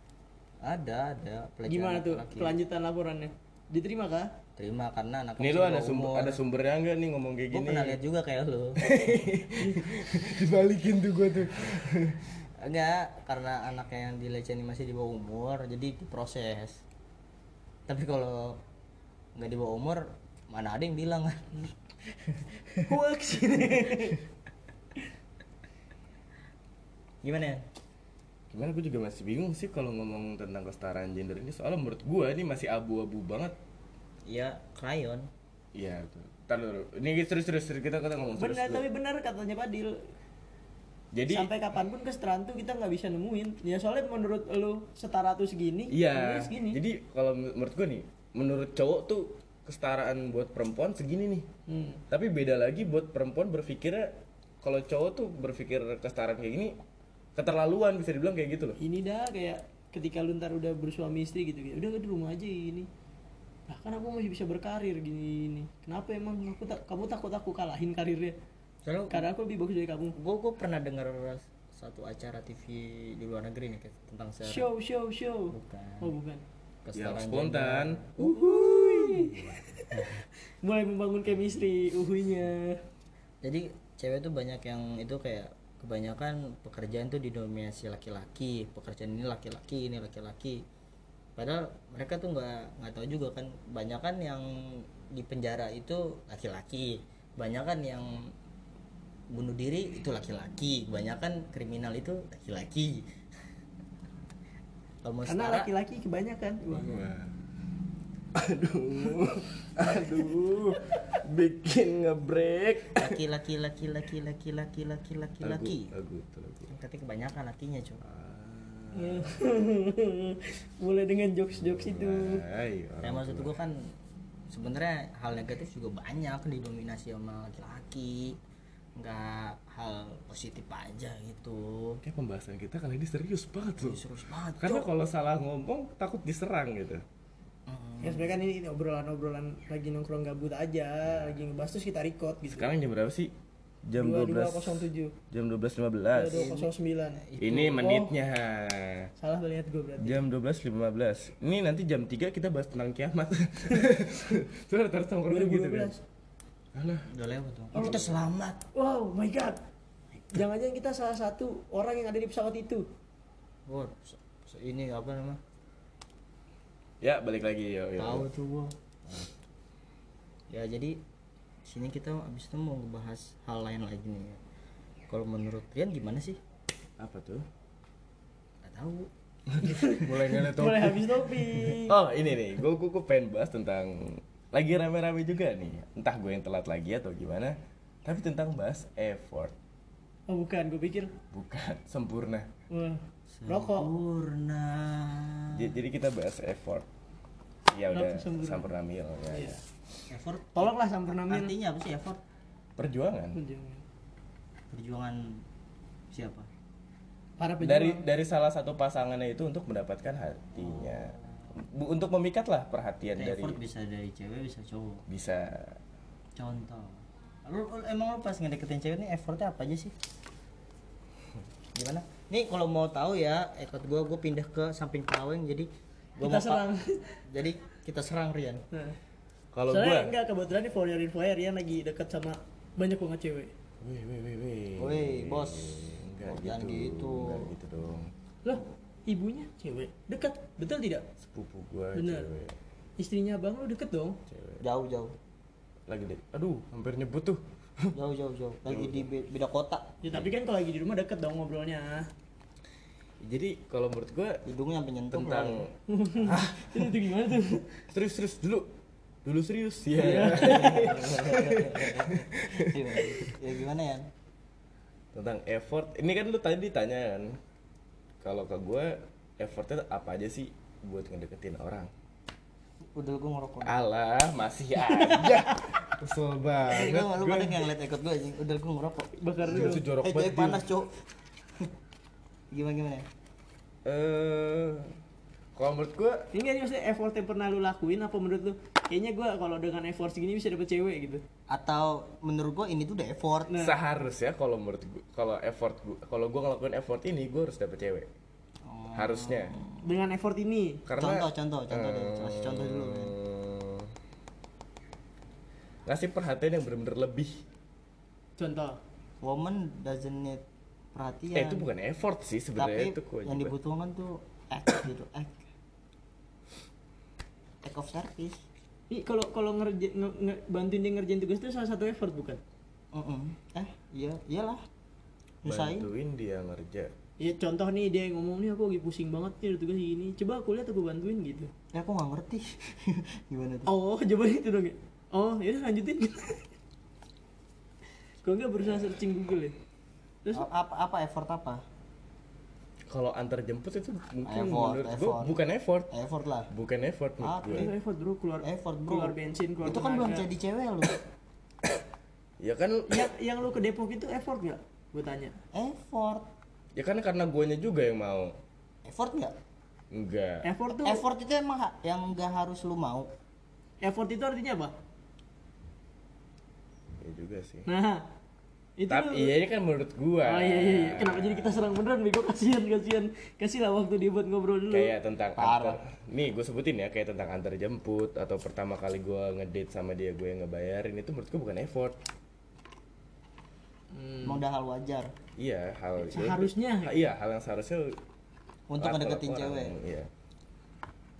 (laughs) ada ada. Gimana tuh laki-laki. kelanjutan laporannya? Diterima kah? terima karena anak Nih lu ada sumber ada sumbernya enggak nih ngomong kayak gue gini? pernah lihat juga kayak lu (laughs) Dibalikin tuh gua tuh. enggak karena anaknya yang dilecehin masih di bawah umur jadi diproses tapi kalau nggak di bawah umur mana ada yang bilang kan hoax gimana ya Gimana gue juga masih bingung sih kalau ngomong tentang kesetaraan gender ini soalnya menurut gue ini masih abu-abu banget. ya krayon Iya tuh. Ntar dulu. Ini serius serius serius. kita kita ngomong serius. benar tapi benar katanya Padil Jadi sampai kapan pun kesetaraan tuh kita nggak bisa nemuin ya soalnya menurut lu setara tuh segini iya. menurut segini Jadi kalau menurut gue nih, menurut cowok tuh kesetaraan buat perempuan segini nih. Hmm. Tapi beda lagi buat perempuan berpikirnya kalau cowok tuh berpikir kesetaraan kayak gini keterlaluan bisa dibilang kayak gitu loh. ini dah kayak ketika lu ntar udah bersuami istri gitu gitu udah di rumah aja ini. Bahkan aku masih bisa berkarir gini ini. Kenapa emang aku tak kamu takut aku kalahin karirnya? Soalnya karena aku lebih bagus dari kamu. Gue gue pernah dengar satu acara TV di luar negeri nih kayak tentang se- show show show. Bukan. Oh bukan. Kesetaraan spontan. uhuy. (laughs) Mulai membangun chemistry uhuinya jadi cewek tuh banyak yang itu kayak kebanyakan pekerjaan tuh didominasi laki-laki pekerjaan ini laki-laki ini laki-laki padahal mereka tuh nggak nggak tahu juga kan banyak kan yang di penjara itu laki-laki banyak kan yang bunuh diri itu laki-laki kebanyakan kriminal itu laki-laki (laughs) kalau karena laki-laki kebanyakan Wah. Wah. Aduh, aduh, bikin ngebreak. laki-laki laki-laki laki-laki laki-laki laki Lagu, lagu, itu lagu. tapi kebanyakan lakinya cuy mulai (laughs) dengan jokes jokes itu Ya maksud gua kan sebenarnya hal negatif juga banyak didominasi sama laki-laki. Nggak hal positif aja gitu. Kayak pembahasan kita kali ini serius banget loh. serius banget Karena kalau salah ngomong takut diserang gitu. Ya sebenarnya kan ini obrolan-obrolan lagi nongkrong gabut aja lagi ngebahas terus kita record gitu Sekarang jam berapa sih? Jam 12. 2207 Jam 12.15. 209 Ini menitnya. salah lihat gue berarti Jam 12.15. Ini nanti jam 3 kita bahas tentang kiamat. (laughs) Sudah harus tongkrongan gitu kan. 2012 Alah. udah lewat tuh kita selamat wow my god jangan-jangan kita salah satu orang yang ada di pesawat itu se- se- ini apa nama Ya, balik lagi. Yo yo. tahu tuh gua. Ya jadi sini kita abis itu mau ngebahas hal lain lagi nih. Kalau menurut Rian gimana sih? Apa tuh? nggak tahu. (laughs) Mulai ngeliat mulai habis topik. Oh ini nih, gue gue pengen bahas tentang lagi rame-rame juga nih. Entah gue yang telat lagi atau gimana. Tapi tentang bahas effort, oh bukan. Gue pikir bukan. Sempurna. wah, rokok. Sempurna. Jadi kita bahas effort. Ya udah sempurna? sampurnamil ya. Iya. effort. Tolonglah sampurnamil. Artinya apa sih effort? Perjuangan. perjuangan. Siapa? Para Dari pejuang. Dari salah satu pasangannya itu untuk mendapatkan hatinya. Bu- untuk memikat lah perhatian dari effort bisa dari cewek bisa cowok. Bisa. Contoh. Lu, lu- emang lu pas ngedeketin cewek ini effortnya apa aja sih? Gimana nih kalau mau tahu ya ekot gua gua pindah ke samping paweng jadi gua Kita serang. (laughs) jadi kita serang Rian nah. kalau soalnya gue enggak kebetulan nih for your info ya, Rian lagi deket sama banyak banget cewek Wih, wih, wih, wih. Woi, bos. Enggak Jangan gitu. gitu. Enggak gitu dong. loh ibunya cewek deket betul tidak Sepupu gua Bener. cewek. istrinya abang lu deket dong Cewek. jauh jauh Lagi deh. Aduh, hampir nyebut tuh. jauh jauh jauh lagi di be- beda kota ya tapi kan kalau lagi di rumah deket dong ngobrolnya Jadi kalau menurut gua hidungnya sampai nyentuh tentang itu, (laughs) itu gimana tuh serius serius dulu. Dulu serius ya. (laughs) ya gimana ya tentang effort. Ini kan lu tadi ditanya kan. Kalau ke gua effortnya apa aja sih buat ngedeketin orang? udah gua ngerokok Alah, masih aja. (laughs) Kesel banget. gua lu gua. pada yang ngeliat ekot gua anjing udah gua ngerokok bakar dulu jorok eh banget. panas cok gimana gimana ya Eh, kalau menurut gua ini kan maksudnya effort yang pernah lu lakuin apa menurut lu kayaknya gua kalau dengan effort segini bisa dapet cewek gitu atau menurut gua ini tuh udah effort Nah. seharusnya kalau menurut gua kalau effort gua kalau gua ngelakuin effort ini gua harus dapet cewek. Oh. Harusnya. dengan effort ini Karena Contoh, contoh, contoh deh. Kasih contoh dulu, eh, Ngasih perhatian yang bener-bener lebih. contoh woman doesn't need perhatian eh itu bukan effort sih tapi sebenarnya itu yang dibutuhkan tuh act gitu act act of service Ih, kalau kalau ngerja nge, nge- bantuin dia ngerjain tugas itu salah satu effort bukan? Mm-mm. eh iya iyalah nyusahin bantuin dia ngerja Ya contoh nih dia yang ngomong nih aku lagi pusing banget nih ada tugas gini. Coba aku lihat aku bantuin gitu. ya aku nggak ngerti (laughs) gimana tuh Oh, (laughs) coba itu dong ya. Oh, ya lanjutin. (laughs) Kok nggak berusaha searching Google ya? Terus? A- apa apa effort apa? Kalau antar jemput itu mungkin Effort, menurut gue effort. bukan effort. Effort lah. Bukan effort menurut Apa? gue itu effort bro keluar effort bro. keluar bensin keluar itu kan belum jadi cewek lu. (coughs) Ya kan yang yang lu ke Depok itu effort nggak? Gue tanya. effort. Ya kan karena guanya juga yang mau. Effort nggak? Enggak Effort tuh effort itu emang ha- yang nggak harus lu mau. Effort itu artinya apa? ya juga sih. Nah, itu tapi iya ini kan menurut gua Oh iya iya. Kenapa jadi kita serang beneran Bego? Kasihan kasihan. Kasih lah waktu dia buat ngobrol dulu. kayak tentang Parah. antar nih gue sebutin ya kayak tentang antar jemput atau pertama kali gua ngedate sama dia gue yang ngebayarin itu menurut gue bukan effort Hmm. udah hal wajar iya hal Seharusnya. Ha- iya hal yang seharusnya untuk ngedeketin cewek iya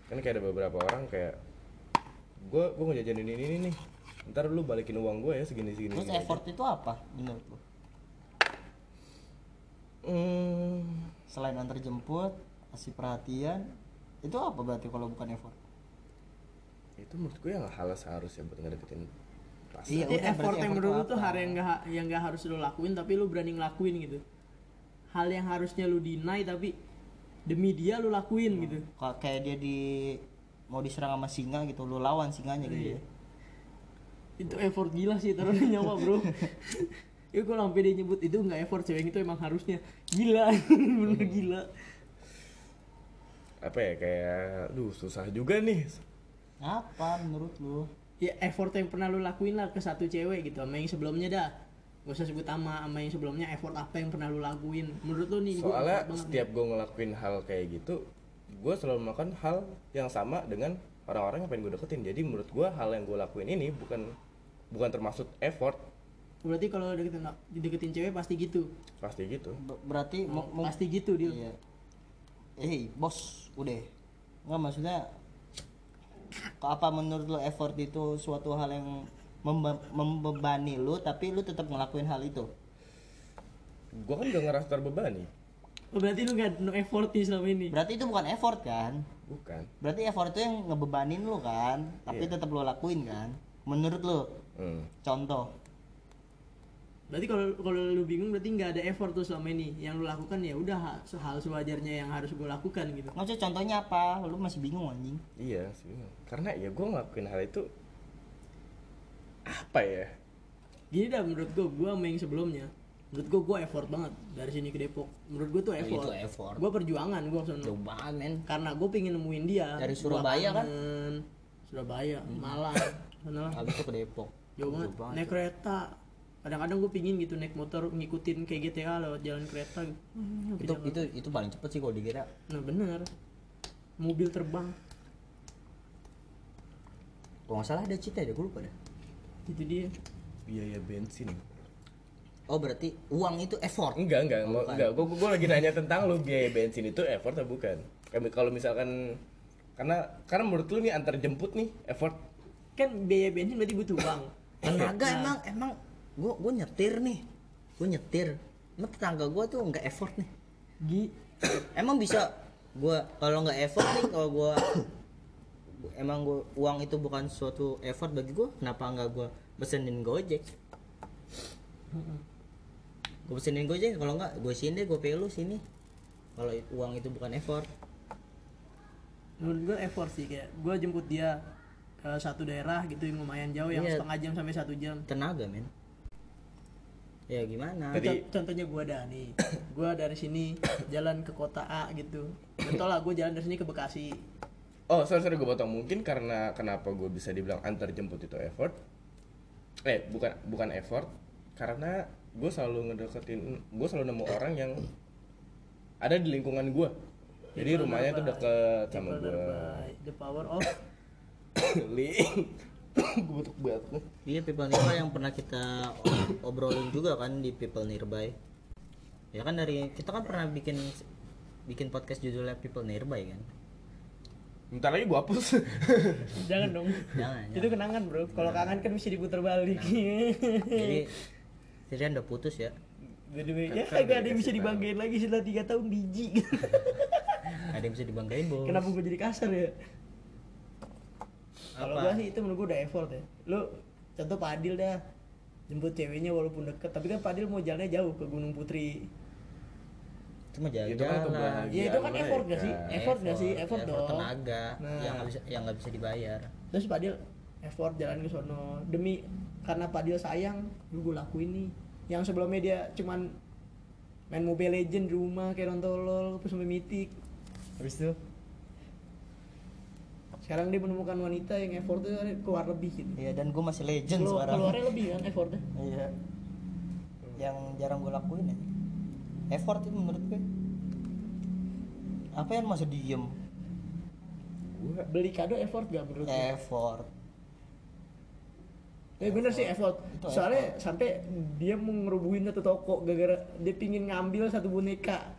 kan kayak ada beberapa orang kayak gue gue ngejajanin ini, ini nih ntar lu balikin uang gue ya segini segini terus segini effort itu apa menurut lu aja. Hmm, selain antar jemput kasih perhatian itu apa berarti kalau bukan effort itu menurut gue yang hal seharusnya buat ngedeketin pasangan Iya, udah, effort berarti yang effort menurut lu tuh hal yang gak yang gak harus lu lakuin tapi lu berani ngelakuin gitu. Hal yang harusnya lu deny tapi demi dia lu lakuin gitu. Ka- kayak dia di mau diserang sama singa gitu lu lawan singanya gitu Iya. ya Itu effort gila sih taruh nyawa, Bro. (laughs) Itu kalau sampai dia nyebut itu nggak effort cewek itu emang harusnya gila, (laughs) bener gila. apa ya kayak duh susah juga nih apa menurut lu Ya effort yang pernah lu lakuin lah ke satu cewek gitu sama yang sebelumnya dah. Gak usah sebut nama sama yang sebelumnya effort apa yang pernah lu lakuin. Menurut lu nih gua soalnya banget setiap gue ngelakuin hal kayak gitu gue selalu melakukan hal yang sama dengan orang-orang yang pengen gue deketin jadi menurut gue hal yang gue lakuin ini bukan bukan termasuk effort. Berarti kalau deketin deketin cewek pasti gitu. pasti gitu Ber- berarti mau, mau- Pasti gitu dia. iya eh bos udah nggak maksudnya ke- apa menurut lu effort itu suatu hal yang membe- membebani lu tapi lu tetap ngelakuin hal itu gue kan udah ngerasa terbebani Oh, berarti lu gak no effort nih selama ini. berarti itu bukan effort kan bukan berarti effort itu yang ngebebanin lu kan tapi Iya. tetap lu lakuin kan menurut lu hmm. contoh. Berarti kalau kalau lu bingung berarti nggak ada effort tuh selama ini. Yang lu lakukan ya udah ha- hal sewajarnya yang harus gue lakukan gitu. maksudnya contohnya apa? Lu masih bingung anjing. Iya sih karena ya gue ngelakuin hal itu apa ya? Gini dah menurut gue, gue yang sebelumnya. Menurut gue gue effort banget dari sini ke Depok. Menurut gue tuh effort, itu effort. gue perjuangan gue sono jauh banget men. Karena gue pengen nemuin dia. Dari Surabaya kan? Surabaya Malang (laughs) sana lah. Habis itu ke Depok jauh banget. naik kereta. Kadang-kadang gue pingin gitu naik motor ngikutin kayak GTA lewat jalan kereta gitu. Hmm, itu itu itu paling cepet sih kalau dikira. Nah bener. Mobil terbang. Kalau nggak salah ada cita ya gue lupa deh. Itu dia. Biaya bensin. Oh berarti uang itu effort? Enggak enggak. Oh, bukan. enggak. Gue gue lagi nanya tentang lu biaya bensin itu effort atau bukan? Kayak kalau misalkan karena karena menurut lu nih antar jemput nih effort. Kan biaya bensin berarti butuh uang Kagak emang emang gue gue nyetir nih. Gue nyetir. Emang tetangga gue tuh nggak effort nih. Gi. Emang bisa gue kalau nggak effort nih kalau gue emang gua, uang itu bukan suatu effort bagi gue kenapa nggak gue pesenin gojek? Gue pesenin gojek kalau nggak gue sini deh gue pay lu sini. Kalau uang itu bukan effort. Menurut gue effort sih kayak gue jemput dia ke satu daerah gitu yang lumayan jauh yang Iya. setengah jam sampai satu jam tenaga men ya gimana Con- contohnya gue dah nih (coughs) gue dari sini jalan ke kota A gitu contoh lah gue jalan dari sini ke Bekasi Oh, sorry, sorry gue potong. Mungkin karena kenapa gue bisa dibilang antar jemput itu effort. Eh, bukan bukan effort. Karena gue selalu ngedeketin, gue selalu nemu orang yang ada di lingkungan gue. Jadi rumahnya tuh deket sama gue. the power of. (coughs) gue butuh banget. Iya people nearby yang pernah kita (coughs) obrolin juga kan di people nearby. ya kan dari kita kan pernah bikin bikin podcast judulnya People Nearby kan? Bentar lagi gua hapus. (laughs) jangan dong. Jangan, itu kenangan bro. Kalau kangen kan bisa diputar balik. Jadi (laughs) jadi udah putus ya? By the way, ya Kan- kan gak ada yang bisa dibanggain lagi setelah 3 tahun biji. Ada yang bisa dibanggain bos. Kenapa gue jadi kasar ya? Kalau gua sih itu menurut gua udah effort ya. Lu contoh Pak Adil dah jemput ceweknya walaupun deket, tapi kan Pak Adil mau jalannya jauh ke Gunung Putri. itu mah jalan Itu kan kebahagiaan Ya itu kan effort gak sih? Effort gak sih? Effort, dong. tenaga Nah. yang nggak bisa yang nggak bisa dibayar Terus Pak Adil effort jalan ke sono demi karena Pak Adil sayang, lu gue lakuin nih. Yang sebelumnya dia cuman main Mobile Legend di rumah kayak tolol terus sampai mitik. Habis itu sekarang dia menemukan wanita yang effort tuh keluar lebih gitu. iya dan gue masih legend Keluar, sekarang. keluarnya lebih kan effortnya. iya. Yang jarang gue lakuin ya effort itu menurut gue apa yang masa diem? Beli kado effort gak menurut effort. Eh bener sih effort. Itu Soalnya sampai dia mau ngerubuhin satu toko gara-gara dia pingin ngambil satu boneka.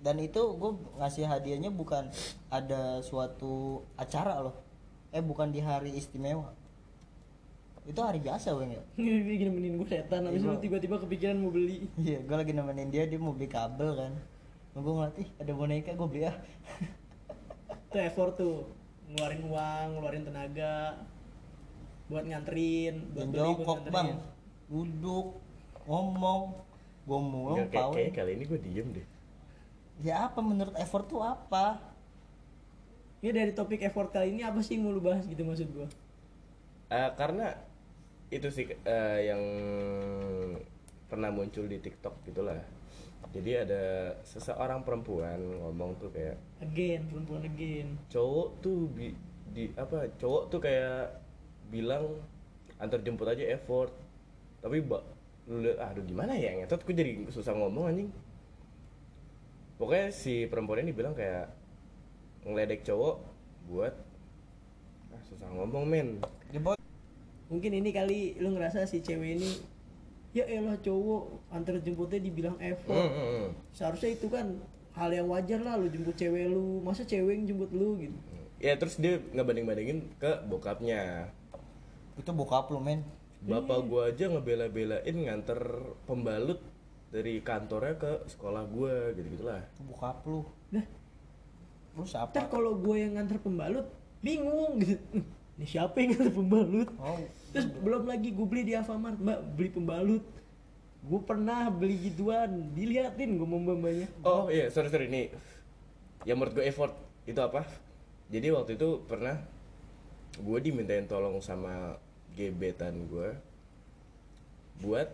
Dan itu gue ngasih hadiahnya bukan ada suatu acara loh eh bukan di hari istimewa itu hari biasa gue ya bikin nemenin gue setan, habis Iya. itu tiba-tiba kepikiran mau beli. iya gue lagi nemenin dia dia mau beli kabel kan gue ngeliat ih ada boneka gue beli ah Itu effort tuh. Ngeluarin uang, ngeluarin tenaga buat nganterin, buat dan beli, buat jongkok nganterin. bang duduk ngomong gue Enggak, kayak, kayak kali ini gue diem deh. Ya apa menurut effort tuh apa Ini dari topik effort kali ini apa sih yang mau lu bahas gitu maksud gua? Eh, karena itu sih eh, yang pernah muncul di TikTok gitulah. Jadi ada seseorang perempuan ngomong tuh kayak Again, perempuan again. cowok tuh bi- di apa cowok tuh kayak bilang antar jemput aja effort tapi ba, lu liat, aduh gimana ya ngetot gue jadi susah ngomong anjing pokoknya si perempuan ini bilang kayak ngeledek cowok buat ah, susah ngomong men Mungkin ini kali lu ngerasa si cewek ini ya elah cowok antar jemputnya dibilang effort. Hmm, hmm. Seharusnya itu kan hal yang wajar lah lu jemput cewek lu. Masa cewek yang jemput lu gitu. ya terus dia ngebanding-bandingin ke bokapnya itu bokap lu men bapak gua aja ngebela-belain nganter pembalut dari kantornya ke sekolah gua gitu gitulah itu bokap lu Nah, lu siapa ntar kalau gue yang nganter pembalut bingung gitu. (laughs) Ini siapa yang nganter pembalut? oh Terus belum lagi gue beli di Alfamart, Mbak beli pembalut. Gue pernah beli gituan, diliatin gue mau mbaknya. Oh iya, sorry sorry ini. Yang menurut gue effort itu apa? Jadi waktu itu pernah gue dimintain tolong sama gebetan gue buat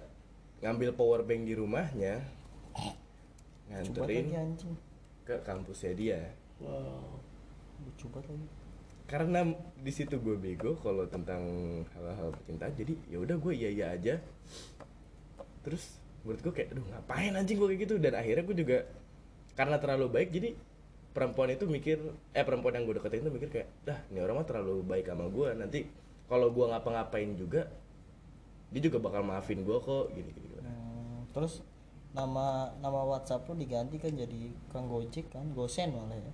ngambil power bank di rumahnya coba lagi nganterin ke kampusnya dia. Wow. banget lagi. Karena di situ gue bego kalau tentang hal-hal percintaan jadi ya udah gue iya iya aja. Terus menurut gue kayak aduh ngapain anjing gue kayak gitu? Dan akhirnya gue juga karena terlalu baik jadi perempuan itu mikir eh perempuan yang gue deketin itu mikir kayak dah ini orang mah terlalu baik sama gue nanti kalau gue ngapa-ngapain juga dia juga bakal maafin gue kok gini gini, gini. Hmm, terus nama nama WhatsApp lu diganti kan jadi Kang Gojek kan Gosen malah ya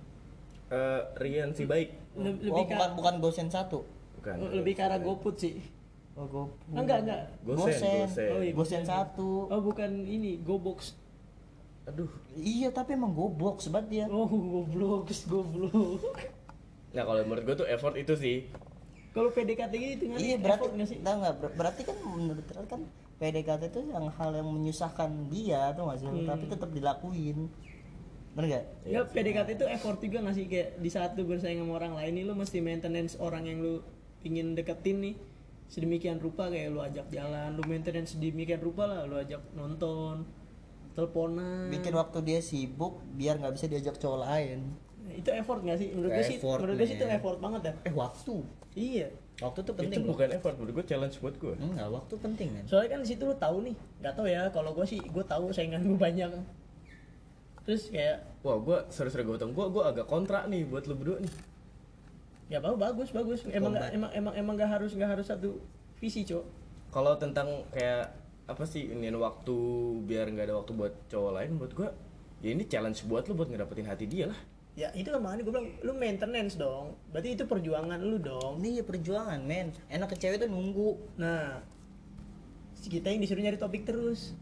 Eh, Rian si baik Le- oh lebih ke bukan bukan Gosen satu bukan lebih ke arah GoPut sih. oh go Enggak, enggak. Gosen, Gosen. Oh, iya. Gosen satu Oh, bukan ini, GoBox. aduh iya tapi emang goblok sebat dia Oh, goblok, goblok. nah kalau menurut gue tuh effort itu sih Kalau PDKT gitu kan iya berarti nggak sih? enggak, ber- berarti kan menurut Ral kan PDKT itu yang hal yang menyusahkan dia tuh nggak sih Hmm. tapi tetap dilakuin bener gak? Ya PDKT itu effort juga nggak sih kayak di saat lu bersaing sama orang lain nih lu mesti maintenance orang yang lu pingin deketin nih sedemikian rupa kayak lu ajak jalan, lu maintenance sedemikian rupa lah lu ajak nonton, teleponan. bikin waktu dia sibuk biar nggak bisa diajak cowok lain itu effort nggak sih? Menurut gue sih, Effort, menurut gue sih itu effort banget ya. eh waktu Iya. waktu tuh itu penting loh. bukan effort menurut gue challenge buat gue enggak waktu penting kan Soalnya kan di situ lu tahu nih, nggak tahu ya. Kalau gue sih, gue tahu saingan gue banyak. Terus kayak Wah, gue serius-serius gue gue gue agak kontra nih buat lu berdua nih. ya apa bagus bagus. Emang nggak Combat. emang emang emang nggak harus nggak harus satu visi cok. Kalau tentang kayak apa sih iniin waktu biar nggak ada waktu buat cowok lain buat gua ya ini challenge buat lu buat ngedapetin hati dia lah ya itu kan makanya gue bilang lu maintenance dong. Berarti itu perjuangan lu dong. Ini ya perjuangan men. Enak ke cewek tuh nunggu. Nah kita yang disuruh nyari topik terus.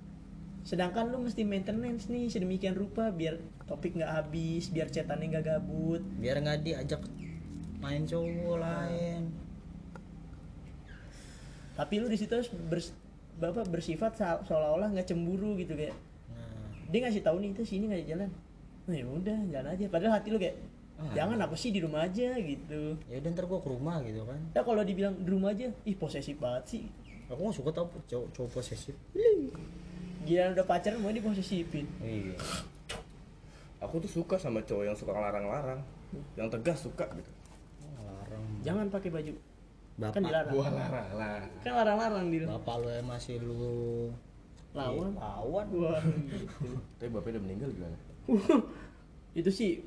Sedangkan lu mesti maintenance nih sedemikian rupa biar topik nggak habis biar chatannya nggak gabut. Biar nggak diajak main cowok lain. Tapi lu di situ harus bers- bapak bersifat se- seolah-olah nggak cemburu gitu kayak. Nah. Dia ngasih tahu nih itu sini nggak jalan. nah, ya udah jalan aja. Padahal hati lu kayak Ah. jangan apa sih di rumah aja gitu. Ya udah ntar gua ke rumah gitu kan. Ya kalau dibilang di rumah aja ih posesif banget sih. Aku nggak suka tau cowok cowok posesif. Gila udah pacaran mau diposesifin iya. Aku tuh suka sama cowok yang suka ngelarang-larang yang tegas suka gitu. Larang jangan pakai baju. Bapak kan dilarang. Gua larang lah. Kan larang-larang di bapak lu masih lu lawan. Iya, lawan. Gua tapi bapak udah meninggal gimana? (laughs) Itu sih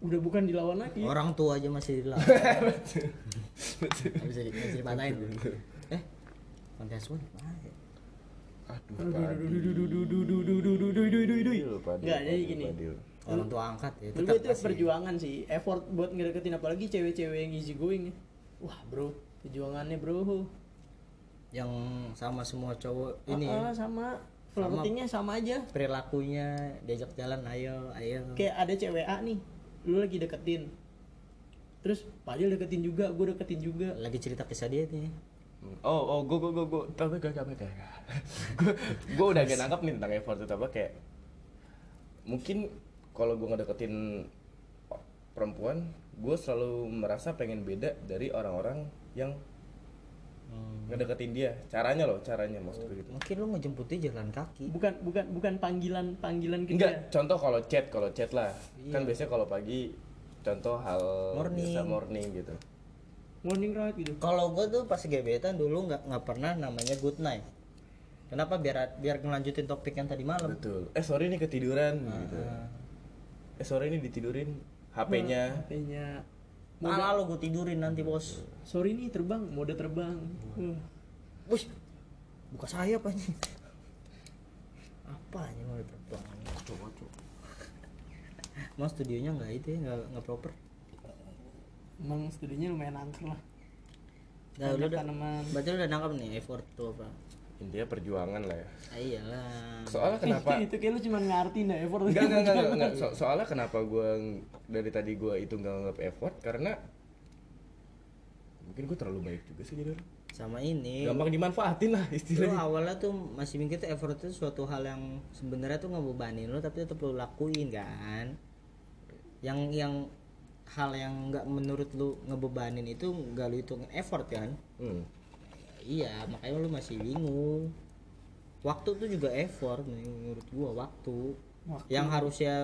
udah bukan dilawan lagi. Orang tua aja masih dilawan. Bisa (laughs) betul bisa, dipatahin. Eh kontes pun aduh jadi gini. Orang tua angkat ya itu perjuangan sih effort buat ngedeketin apalagi cewek-cewek yang easy going ya. wah bro perjuangannya bro yang sama semua cowok ini Ah, ah, sama, flirtingnya sama aja. perilakunya diajak jalan ayo ayo Kayak ada cewek A nih, lu lagi deketin. Terus Padil deketin juga, gue deketin juga. lagi cerita kisah dia nih Oh, oh, gue, gue, gue, gue, tapi gak, gak, gak, gue, gue udah gak nangkap nih tentang effort itu apa kayak mungkin kalau gue ngedeketin perempuan, gue selalu merasa pengen beda dari orang-orang yang ngedeketin dia. Caranya loh, caranya maksud gue gitu. mungkin lu ngejemput dia jalan kaki Bukan bukan bukan panggilan panggilan ke Enggak, contoh kalau chat, kalau chat lah. Kan biasanya kalau pagi contoh hal Morning. biasa morning gitu. Morning ride gitu. kalau gue tuh pas gebetan dulu nggak nggak pernah namanya good night kenapa biar biar ngelanjutin topik yang tadi malam Betul. Eh, sorry nih ketiduran gitu. Ah. Eh, sorry nih ditidurin HP-nya. HP-nya. malah lo gue tidurin nanti bos Sorry nih terbang, mode terbang. Wih, buka sayap aja. Apa aja mau terbang? Mas studionya nggak itu ya, nggak nggak proper. Emang studinya lumayan angker lah. Nah, udah, tanaman. berarti lu udah nangkap nih effort tuh apa? Intinya perjuangan lah ya. Ah, iyalah. Soalnya kenapa? itu kayak lu cuma ngerti nah effort Enggak, enggak, enggak, enggak. (laughs) So- soalnya kenapa gue dari tadi gue itu nggak nganggap effort karena mungkin gue terlalu baik juga sih jadi. Sama ini. Gampang dimanfaatin lah Lu istilahnya. awalnya tuh masih mikir tuh effort itu suatu hal yang sebenarnya tuh ngebebanin lu tapi tetap lu lakuin kan. Yang yang hal yang nggak menurut lu ngebebanin itu nggak lu hitung effort kan? Hmm. Iya, makanya lu masih bingung. Waktu tuh juga effort menurut gua waktu. Waktu. Yang harusnya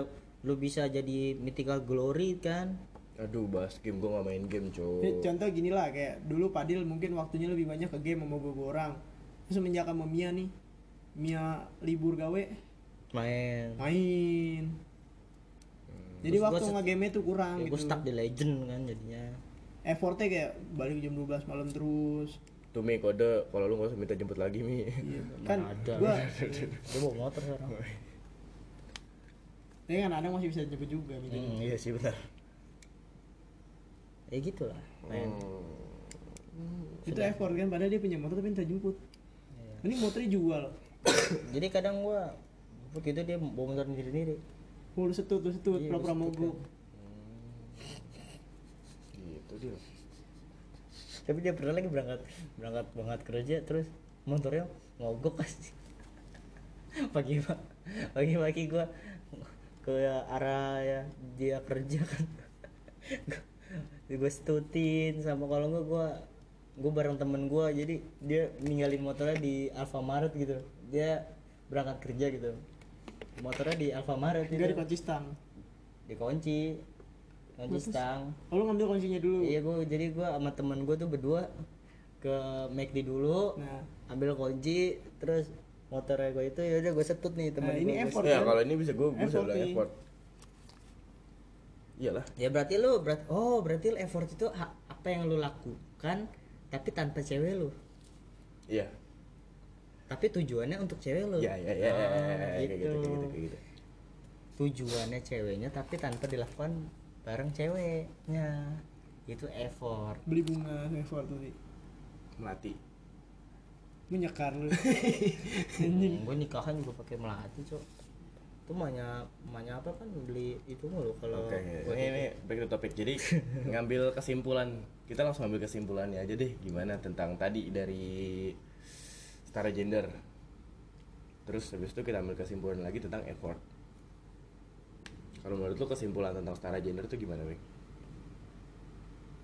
lu bisa jadi mythical glory kan. Aduh, bahas game gue gak main game, Ya, cowok. contoh gini lah kayak dulu Padil mungkin waktunya lebih banyak ke game sama gue orang terus semenjak sama Mia nih Mia libur gawe Main. main jadi Terus gua waktu set- nge-game tuh kurang Ya, gitu gua stuck di legend kan jadinya. effortnya kayak balik jam 12 malam terus Tuh Mi kode kalau lu gak usah minta jemput lagi Mi. Iya, (laughs) kan ada. gua (laughs) Gua bawa motor sekarang. ya kan kadang masih bisa jemput juga gitu Hmm, iya sih benar. Ya gitu lah. Men. Hmm. itu effort kan padahal dia punya motor tapi minta jemput ini motornya jual (coughs) Jadi kadang gua jemput gitu dia bawa motor sendiri-sendiri. Oh, lu setut, lu setut, Iya, pura-pura mogok. Gitu dia. Tapi dia pernah lagi berangkat berangkat berangkat kerja terus motornya mogok (laughs) pasti. pagi pak pagi pagi gua ke arah ya dia kerja kan (laughs) gue setutin sama kalau enggak gua gue bareng temen gua jadi dia ninggalin motornya di Alfamaret gitu dia berangkat kerja gitu motornya di Alfamaret Enggak di gitu kunci stang. dikunci kunci stang Oh, lu ngambil kuncinya dulu. Iya gue jadi gue sama temen gue tuh berdua ke McD dulu, Nah, ambil kunci, terus motornya gue itu ya udah gue setut nih temen Nah, gue. ini Gua effort. Ya kan? kalau ini bisa gue bisa bilang nih. effort. Iyalah. Ya berarti lu berat oh berarti lu effort itu ha- apa yang lu lakukan tapi tanpa cewek lu. Iya. tapi tujuannya untuk cewek lo ya ya ya, ya, ya, Ah, ya, kayak gitu gitu kayak gitu. tujuannya ceweknya tapi tanpa dilakukan bareng ceweknya. Itu effort. Beli bunga effort tadi. Melati. Menyekar lu. (laughs) Gue nikahan juga pakai melati cok itu mahnya mahnya apa kan beli itu mulu kalau Oke, buat ini, itu. ini back to topic. Jadi (laughs) ngambil kesimpulan, kita langsung ambil kesimpulannya aja deh gimana tentang tadi dari setara gender. Terus habis itu kita ambil kesimpulan lagi tentang effort. Kalau menurut lu kesimpulan tentang setara gender itu gimana, Wik?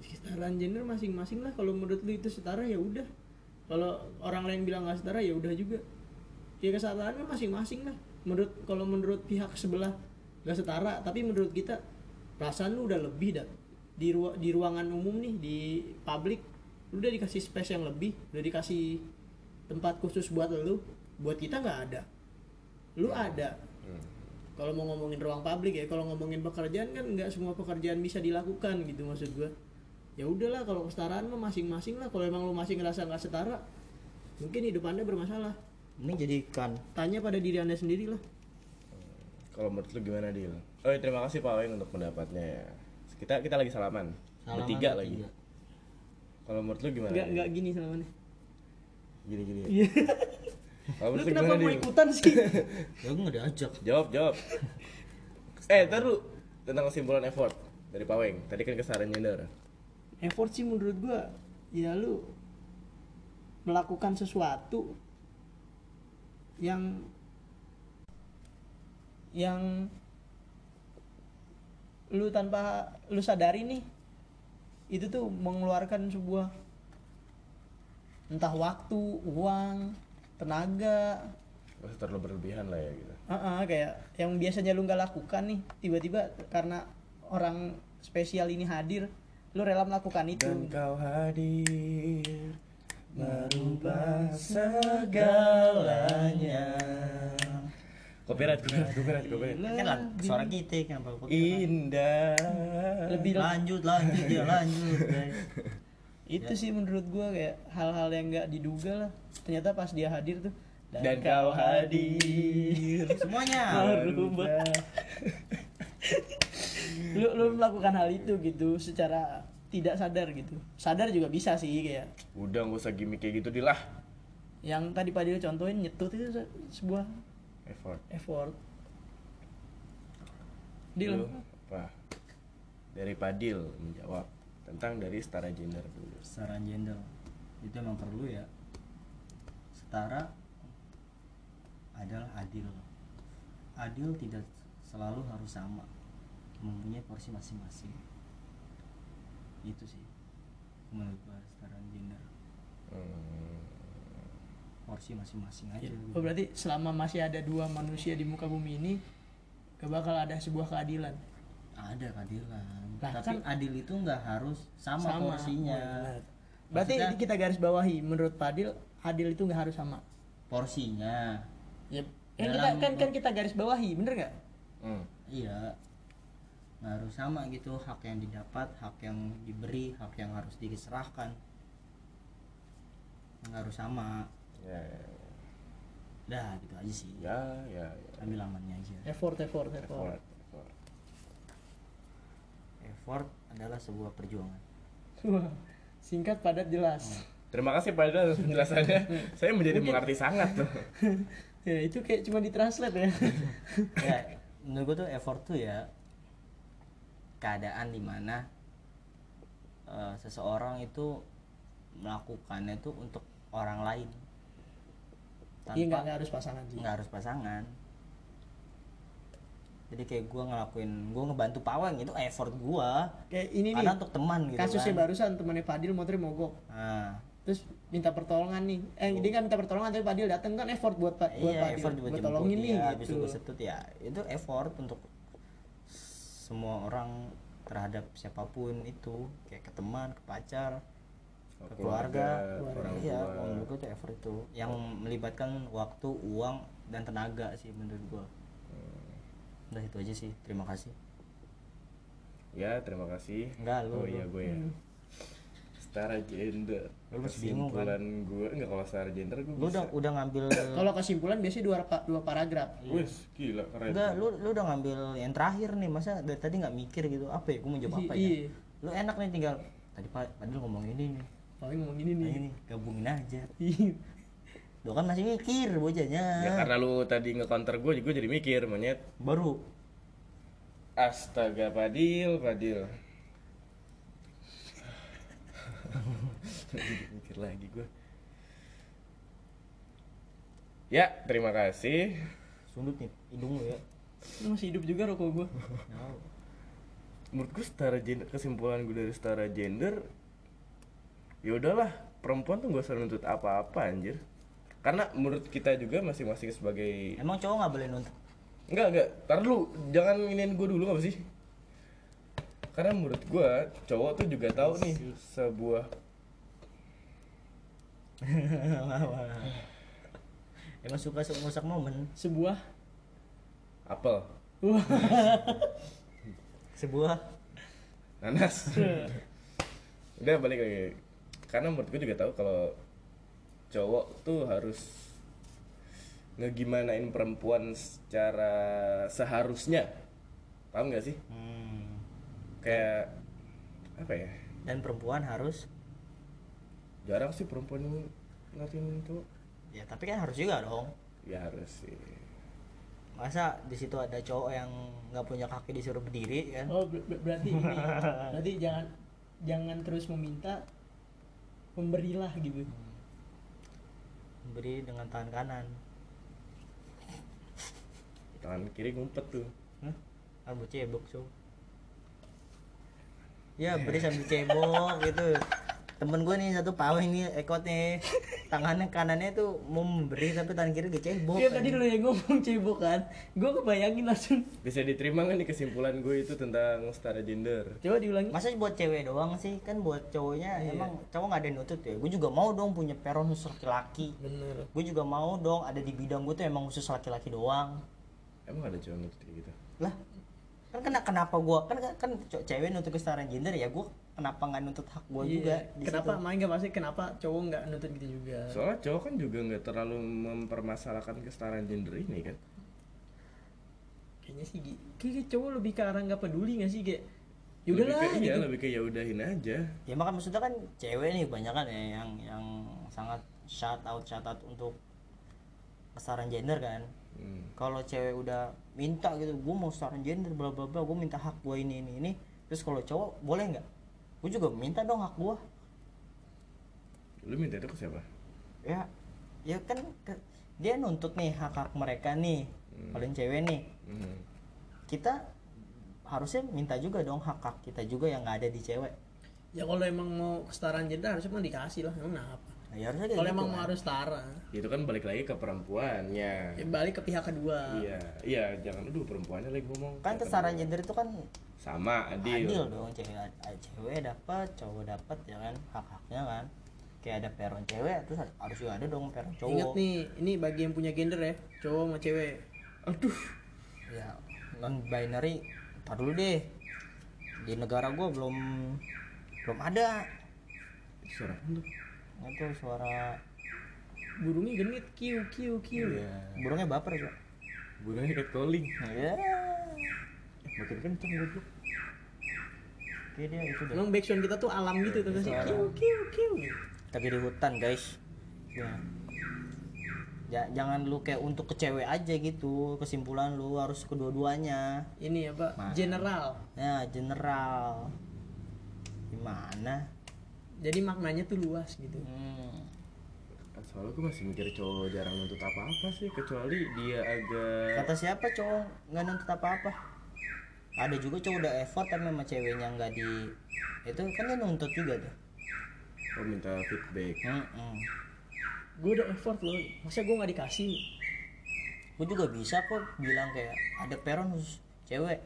kesetaraan gender masing-masing lah kalau menurut lu itu setara ya udah kalau orang lain bilang nggak setara ya udah juga ya kesetaraannya masing-masing lah menurut kalau menurut pihak sebelah nggak setara tapi menurut kita perasaan lu udah lebih dah di ru- di ruangan umum nih di publik lu udah dikasih space yang lebih udah dikasih tempat khusus buat lu buat kita nggak ada. Lu ada. Kalau mau ngomongin ruang publik ya kalau ngomongin pekerjaan kan nggak semua pekerjaan bisa dilakukan gitu maksud gua. Ya udahlah kalau kesetaraan mah masing-masing lah. Kalau emang lu masih ngerasa nggak setara mungkin hidup anda bermasalah ini jadikan tanya pada diri anda sendiri lah Kalau menurut lu gimana, Dil? Oh, terima kasih Pak Weng untuk pendapatnya ya. Kita kita lagi salaman. Salaman Bertiga bertiga. lagi. Kalau menurut lu gimana? nggak Dil? nggak gini selamannya Gini-gini ya. iya Kalau lu kenapa mau ikutan sih (laughs) ya gue nggak diajak Jawab, jawab. eh, taruh tentang kesimpulan effort dari Pak Weng. Tadi kan kesaran gender. effort sih menurut gua ya lu melakukan sesuatu yang yang lu tanpa lu sadari nih itu tuh mengeluarkan sebuah entah waktu, uang, tenaga, usah terlalu berlebihan lah ya gitu. Ah, ah, kayak yang biasanya lu nggak lakukan nih tiba-tiba karena orang spesial ini hadir lu rela melakukan itu. Dan kau hadir merubah segalanya. Copyright, copyright, copyright, copyright. kan lah suara kita kenapa Indah. lebih lanjut lanjut ya lanjut guys itu sih menurut gua kayak hal-hal yang nggak diduga lah ternyata pas dia hadir tuh Dan kau hadir. semuanya merubah (laughs) lu lu melakukan hal itu gitu secara tidak sadar gitu sadar juga bisa sih kayak Udah nggak usah gimmick kayak gitu dilah. yang tadi Padil contohin nyetut itu se- sebuah Effort. effort Dil apa? Dari Padil menjawab tentang dari setara gender dulu. setara gender itu emang perlu ya setara adalah adil adil tidak selalu harus sama mempunyai porsi masing-masing itu sih menurut gua setara gender. Hmm. porsi masing-masing aja Ya, gitu. oh, berarti selama masih ada dua manusia di muka bumi ini gak bakal ada sebuah keadilan? Ada keadilan. Lah, tapi kan- adil itu nggak harus sama, porsinya. Oh, benar. berarti Maksudnya- kita garis bawahi menurut Padil adil itu nggak harus sama? Porsinya. Ya kan kita kan, kan kita garis bawahi bener nggak? Hmm. iya nggak harus sama gitu hak yang didapat hak yang diberi hak yang harus diserahkan nggak harus sama Ya, ya, ya. dah gitu aja sih ya, ya, ya. ambil amannya aja effort effort effort Effort, effort. effort adalah sebuah perjuangan singkat padat jelas Terima kasih Pak penjelasannya. (laughs) Saya menjadi mengerti sangat tuh. (laughs) ya itu kayak cuma ditranslate ya (laughs) ya menurut gue tuh effort tuh ya keadaan di mana eh, seseorang itu melakukannya tuh untuk orang lain. Iya nggak tanpa nggak harus pasangan sih. nggak harus pasangan. Jadi kayak gue ngelakuin gue ngebantu pawang itu effort gue kayak ini nih karena untuk teman gitu kasusnya kan. barusan temannya Padil motornya mogok. Nah, terus minta pertolongan nih. Eh dia nggak minta pertolongan tapi Padil dateng kan effort buat Pa- buat iya Padil effort buat buat jemput tolongin nih dia itu gitu. gue setut ya. Itu effort untuk semua orang terhadap siapa pun itu kayak ke teman ke pacar ke keluarga, orang iya tua. menurut gue itu effort itu. Yang melibatkan waktu uang dan tenaga sih menurut gue udah itu aja sih. Terima kasih. Ya, terima kasih. Enggak, lu, Oh iya gue ya. Setara gender Lu masih bingung, kan? kesimpulan gue enggak kalau setara gender gue lu udah udah ngambil (coughs) Kalau kesimpulan biasanya dua, dua paragraf. wes gila keren. Enggak lu lu udah ngambil yang terakhir nih masa dari tadi nggak mikir gitu apa ya gue mau jawab apa ya? Iya. lu enak nih tinggal tadi pak padahal ngomong ini nih. Paling ngomong nah nih. ini gabungin aja. Iya. lu kan masih mikir bocahnya ya karena lu tadi nge-counter gue gue jadi mikir monyet. Baru. Astaga Padil Padil Jadi (laughs) mikir lagi gue ya terima kasih. Sundut nih hidung lu ya. Lu masih hidup juga rokok. Tahu. (laughs) menurut gue setara gender kesimpulan gue dari setara gender ya udahlah perempuan tuh gak usah nuntut apa-apa anjir. Karena menurut kita juga masing-masing sebagai emang cowok nggak boleh nuntut? Enggak enggak tar dulu jangan iniin gue dulu apa sih? Karena menurut gue cowok tuh juga tahu nih sebuah (laughs) emang suka suka ngusak momen? Sebuah. Apel. Wah, (laughs) sebuah. Nanas. (laughs) Udah balik lagi. Karena menurut gue juga tahu kalau cowok tuh harus ngegimanain perempuan secara seharusnya. Paham gak sih? Hmm. kayak apa ya? Dan perempuan harus jarang sih perempuan yang ngertiin cowok ya tapi kan harus juga dong. Ya harus sih. Masa di situ ada cowok yang nggak punya kaki disuruh berdiri kan? Oh ber- ber- berarti ini. (laughs) Berarti jangan jangan terus meminta memberilah gitu. berdiri dengan tangan kanan. Tangan kiri ngumpet tuh. Hah? rambut cebok so ya beri sambil cebok gitu temen gue nih satu pawai nih ekot nih tangannya kanannya tuh mau memberi tapi tangan kiri gak cebok Iya tadi lu yang ngomong cebok kan. Gua kebayangin langsung. bisa diterima nggak nih kesimpulan gue itu tentang setara gender Coba diulangi. masa buat cewek doang sih kan buat cowoknya Iya. emang cowok nggak ada yang nutut ya gue juga mau dong punya peron khusus laki-laki Bener. gue juga mau dong ada di bidang gue tuh emang khusus laki-laki doang emang ada cowok nutut kayak gitu lah kan kena kenapa gue kan kan cewek nuntut kesetaraan gender ya gue kenapa nggak nuntut hak gue Iya. juga di Kenapa main gak pasti kenapa cowok nggak nutut gitu juga. soalnya cowok kan juga nggak terlalu mempermasalahkan kesetaraan gender ini kan Kayaknya sih kayak cowok lebih ke arah nggak peduli gak sih kayak lebih yaudahlah ke, iya gitu. lebih ke ya udahin aja ya makan maksudnya kan cewek nih banyak kan ya yang yang sangat shout out shout out untuk kesetaraan gender kan Hmm. kalau cewek udah minta gitu gue mau kesetaraan gender bla bla bla gue minta hak gue ini ini ini terus kalau cowok boleh nggak gue juga minta dong hak gue lu minta itu ke siapa ya ya kan ke- dia nuntut nih hak hak mereka nih Hmm. paling cewek nih Hmm. kita harusnya minta juga dong hak hak kita juga yang nggak ada di cewek Ya kalau emang mau kesetaraan gender harusnya emang dikasih lah. Emang apa? Nah, ya harusnya kayak Kalau gitu emang kan. mau harus setara, itu kan balik lagi ke perempuannya. Ya balik ke pihak kedua. iya iya jangan dulu perempuannya lagi ngomong. Kan kesetaraan gender itu kan sama adil, adil dong cewek cewek dapat cowok dapat ya kan? Hak haknya kan. Kayak ada peron cewek terus harus juga ada dong peron cowok. Ingat nih, ini bagi yang punya gender ya, cowok sama cewek. aduh. Ya non binary tar dulu deh. Di negara gua belum belum ada. Suara tuh itu suara Burungnya genit, kiu kiu kiu. iya burungnya baper ya burungnya cat calling ya makin kenceng goblok Oke dia itu deh Emang backsound kita tuh alam gitu tuh sih. Suara. Kiu kiu kiu. tapi di hutan guys ya. Ja- jangan lu kayak untuk ke cewek aja gitu kesimpulan lu harus kedua-duanya Ini apa? Mana? General. ya general gimana Jadi maknanya tuh luas gitu. hmm. soalnya gue masih mikir cowok jarang nuntut apa-apa sih kecuali dia agak kata siapa cowok nggak nuntut apa-apa ada juga cowok udah effort tapi sama ceweknya nggak di itu kan dia nuntut juga tuh oh minta feedback Mm-mm. Gue udah effort loh, masa gue nggak dikasih? gue juga bisa kok bilang kayak ada peron khusus cewek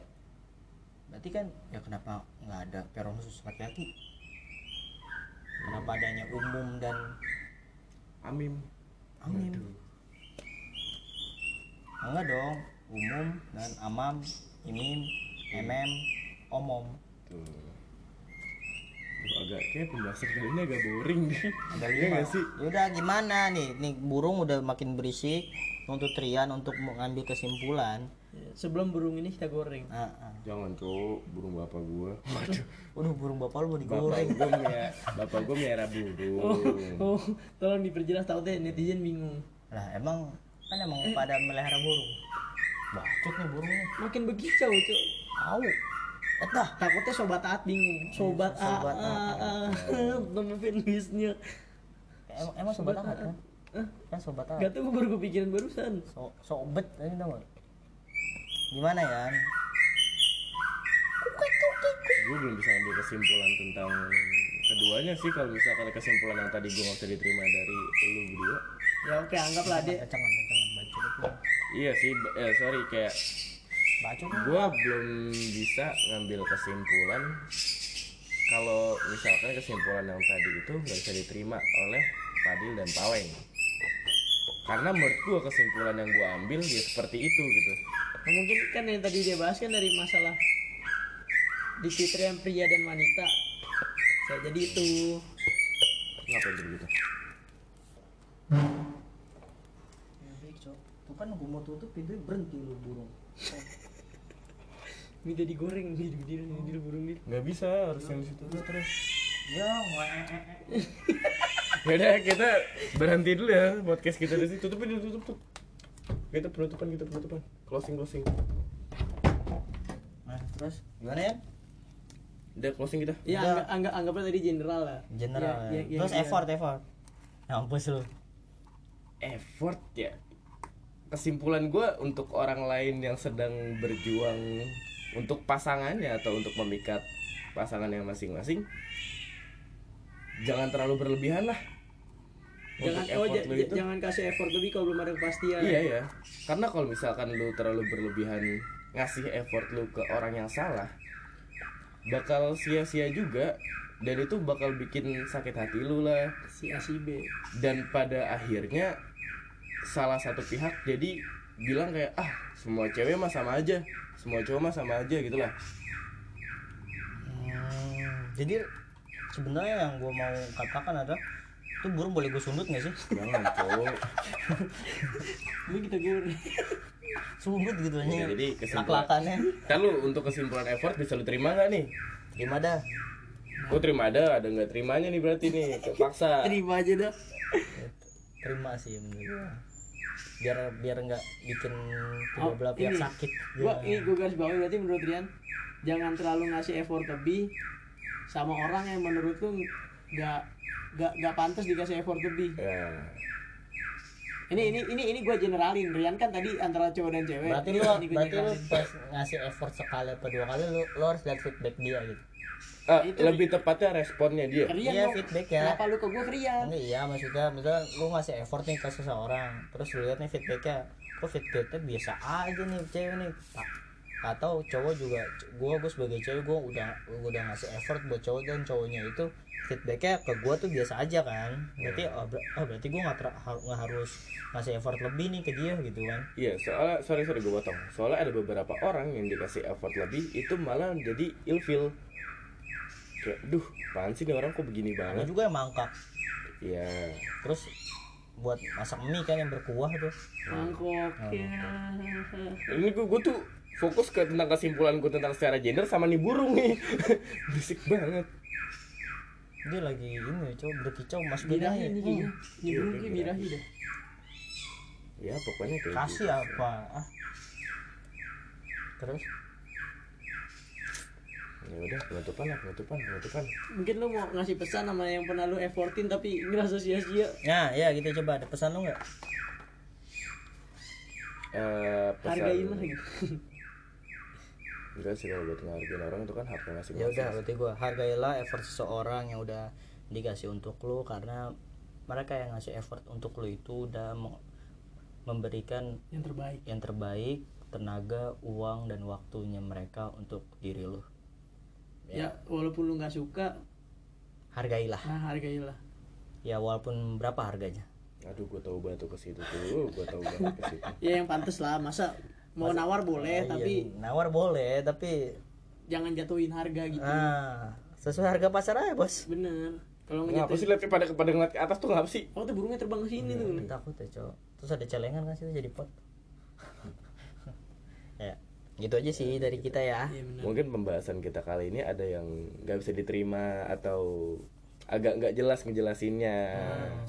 berarti kan ya kenapa nggak ada peron khusus laki-laki kenapa adanya umum dan amim amim Aduh. enggak dong umum dan amam imim emem omom tuh agak kayak pembahasan kali ini agak boring deh Ada Iya lima. nggak sih Yaudah gimana nih? Nih burung udah makin berisik untuk Trian untuk mengambil kesimpulan. Sebelum burung ini kita goreng. Ah, ah. jangan cowok burung bapak gua (laughs) waduh Waduh burung bapak lu mau bapak digoreng. gua punya bapak gua merah burung Oh, tolong diperjelas tahu deh netizen bingung. Lah emang kan emang pada melihara burung. Bacot nih burungnya. Makin bekicau, Cuk. Au. Etah. Takutnya sobat Aat bingung. Sobat A, Sobat A, A, nama fanbase-nya. Emang, emang sobat amat kan? Kan sobat amat. Gak tau gue baru kepikiran barusan. So, sobet ini tau gak? Gimana ya? gue belum bisa ambil kesimpulan tentang keduanya sih kalau misalkan kesimpulan yang tadi gue nggak bisa diterima dari lu berdua Ya oke, anggaplah dia kecangan, bacot itu. iya sih eh sorry kayak Bacot. gue belum bisa ngambil kesimpulan kalau misalkan kesimpulan yang tadi itu nggak bisa diterima oleh Fadil dan Paweng karena menurut gue kesimpulan yang gue ambil ya seperti itu gitu Nah, mungkin kan yang tadi dia bahas kan dari masalah di kriteria pria dan wanita. Saya jadi itu. ngapain begitu Tuh kan gue mau tutup pintu berhenti lu burung. Minta digoreng di di di di burung di. nggak bisa harus yang di situ Terus ya Yaudah kita berhenti dulu ya podcast kita di sini tutupin tutup tutup kita penutupan kita penutupan closing closing Nah, terus gimana ya? udah closing kita Ya Udah. anggap, anggap anggaplah tadi general lah. General. Ya, ya. ya, ya, terus ya. effort, effort. Mampus lu. effort ya kesimpulan gue untuk orang lain yang sedang berjuang untuk pasangannya atau untuk memikat pasangannya masing-masing jangan terlalu berlebihan lah Jangan untuk oh, effort lu itu? jangan kasih effort lebih kalau belum ada kepastian. iya ya karena kalau misalkan lu terlalu berlebihan ngasih effort lu ke orang yang salah bakal sia-sia juga. Dan itu bakal bikin sakit hati lu lah. Si A si B. dan pada akhirnya salah satu pihak jadi bilang kayak ah semua cewek mah sama aja. Semua cowok mah sama aja gitu lah. Hmm, jadi sebenarnya yang gue mau katakan adalah itu burung boleh gue sundut gak sih? jangan cowok Ini (laughs) kita goreng. Sundut gitu aja. Ya, jadi kesimpulan Lak-lakannya. kan lu untuk kesimpulan effort bisa lu terima nggak nih Gimana dah? gue terima ada ada nggak terimanya nih berarti nih terpaksa Terima aja dah. Terima sih menurut gua. Biar biar nggak bikin kedua Oh, belah pihak ini. sakit. Gua Ya. ini gue garis bawahi berarti menurut Rian jangan terlalu ngasih effort lebih sama orang yang menurut lu nggak nggak nggak pantas dikasih effort lebih. ya Ini ini ini ini gue generalin. Rian kan tadi antara cowok dan cewek. Berarti Ini lu berarti lu pas ngasih effort sekali atau dua kali lu, lu harus lihat feedback dia gitu. Ah, Itu- lebih tepatnya responnya dia Rian Iya, dong. feedback ya. Kenapa lu ke gue Rian? Enggak iya maksudnya misalnya lu ngasih effort nih ke seseorang terus lu lihat nih feedbacknya kok feedbacknya biasa aja nih cewek nih atau cowok juga gua gua sebagai cewek gua udah gua udah ngasih effort buat cowok dan cowoknya itu feedbacknya ke gua tuh biasa aja kan berarti oh, ber- oh, berarti gua nggak har- nggak harus ngasih effort lebih nih ke dia gitu kan Iya, soalnya sorry sorry gue potong. Soalnya ada beberapa orang yang dikasih effort lebih itu malah jadi ilfil. Kayak, duh, apaan sih nih orang kok begini ada banget? juga yang mangkak Iya. terus buat masak mie kan yang berkuah tuh Mangkok. Ya. Ini gue gue tuh fokus ke tentang kesimpulan gue tentang secara gender sama nih burung nih. (laughs) Berisik banget. dia lagi ini coba berkicau mas Birahi ini kayaknya. Ini burung kayak birahi dah. Ya pokoknya kayak kasih gitu. apa ah terus Ya udah penutupan lah penutupan penutupan. Mungkin lu mau ngasih pesan sama yang pernah lu effortin tapi ngerasa sia-sia. Nah, ya gitu coba ada pesan lu nggak? Eh pesan. Hargain lah gitu. (laughs) Enggak sih kalau buat ngehargain orang itu kan hak Ya masing-masing. udah, berarti gua hargailah effort seseorang yang udah dikasih untuk lu karena mereka yang ngasih effort untuk lu itu udah memberikan Yang terbaik. yang terbaik, tenaga, uang dan waktunya mereka untuk diri lu. Ya, walaupun lu nggak suka, Hargailah. nah hargailah. Ya walaupun berapa harganya. Aduh, gue tahu banget tuh ke situ tuh. Gue tahu banget ke situ. (laughs) Ya yang pantas lah, masa mau nawar boleh Oh, iya, tapi nawar boleh, tapi jangan jatuhin harga gitu. ah sesuai harga pasar aja bos. Bener. Kalau Ngapa ngejatuhin sih lihat pada pada ngeliat ke atas tuh ngapa sih? oh tuh burungnya terbang ke sini tuh. takut ya cowok. Terus ada celengan kan situ jadi pot? (laughs) Ya gitu aja sih dari kita ya. Iya bener. Mungkin pembahasan kita kali ini ada yang nggak bisa diterima atau agak nggak jelas ngejelasinnya.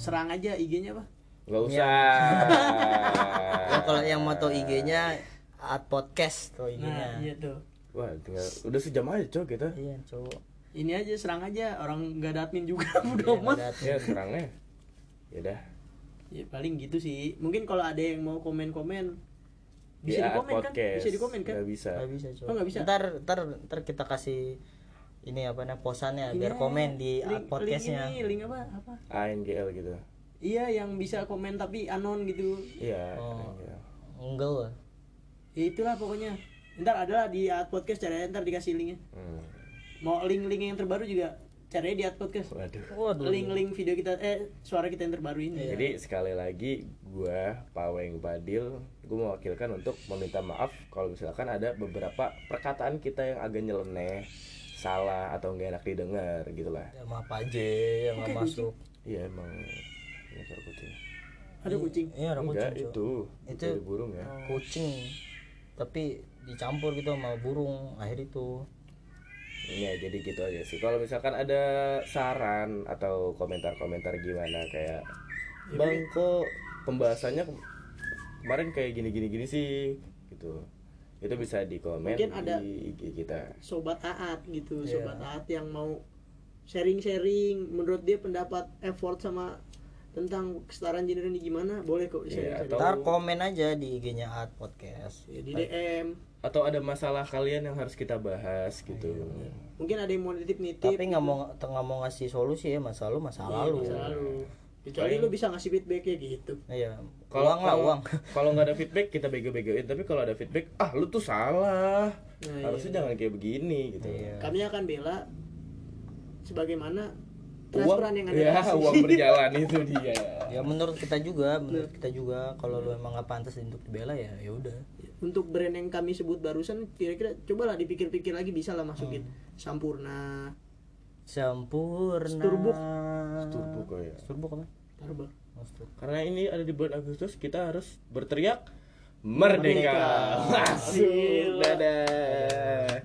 serang aja IG-nya apa Nggak usah. (laughs) Ya, kalau yang mau tau IG-nya at podcast tuh nah IG-nya iya tuh Wah, tinggal udah sejam aja cok kita. iya cowok ini aja serang aja orang nggak ada admin juga udah Iya, amat ada Ya serangnya. Ya udah. ya paling gitu sih mungkin kalau ada yang mau komen-komen bisa Di di komen kan podcast. bisa di komen kan Nggak bisa. nggak bisa cowok Oh, nggak bisa? ntar ntar ntar kita kasih ini apa namanya posannya Ini biar aja, komen di link- at podcastnya link ini link apa apa ANGL gitu. iya yang bisa komen tapi anon gitu Iya. Oh. Enggak lah ya itulah pokoknya ntar ada lah di at podcast caranya ntar dikasih linknya Hmm. mau link-link yang terbaru juga caranya di at podcast Waduh. waduh link-link video kita eh suara kita yang terbaru ini Iya. Jadi sekali lagi gua Paweng Padil gue mewakilkan untuk meminta maaf kalau misalkan ada beberapa perkataan kita yang agak nyeleneh, salah atau nggak enak didengar gitu lah. ya maaf aja yang nggak masuk Iya emang ini kucing. ada kucing iya ada Enggak kucing Cok. itu Itu- itu burung ya. kucing tapi dicampur gitu sama burung akhir itu Ya jadi gitu aja sih. Kalau misalkan ada saran atau komentar-komentar gimana kayak Bang kok pembahasannya ke- kemarin kayak gini-gini gini sih gitu. Itu bisa di komen Mungkin ada- di IG kita. sobat aat gitu Iya. sobat aat yang mau sharing-sharing menurut dia pendapat effort sama tentang kesetaraan gender ini gimana? Boleh kok Iya, sharing atau- ntar komen aja di IG-nya at podcast. Ya, di DM Atau ada masalah kalian yang harus kita bahas gitu. mungkin ada yang mau nitip-nitip tapi nggak mau nggak mau ngasih solusi ya masa lalu masa Iya, lalu masa lalu kecuali lu bisa ngasih feedback ya gitu. Iya Kalau uang lah kalau- uang. (laughs) Kalau nggak ada feedback kita bego-begoin, tapi kalau ada feedback, ah lu tuh salah. Nah, Harusnya jangan kayak begini gitu. Iya. kami akan bela sebagaimana Uang, yang ada ya, uang berjalan itu dia. ya menurut kita juga menurut kita juga kalau lu emang nggak pantas untuk dibela ya ya udah untuk brand yang kami sebut barusan kira-kira cobalah dipikir-pikir lagi bisa lah masukin Sampurna sempurna Sturbuk. Turbo kok ya. Sturbuk apa Starbucks Oh, Sturbuk. Karena ini ada di bulan Agustus, kita harus berteriak merdeka. Merdeka. Masuk. Dadah.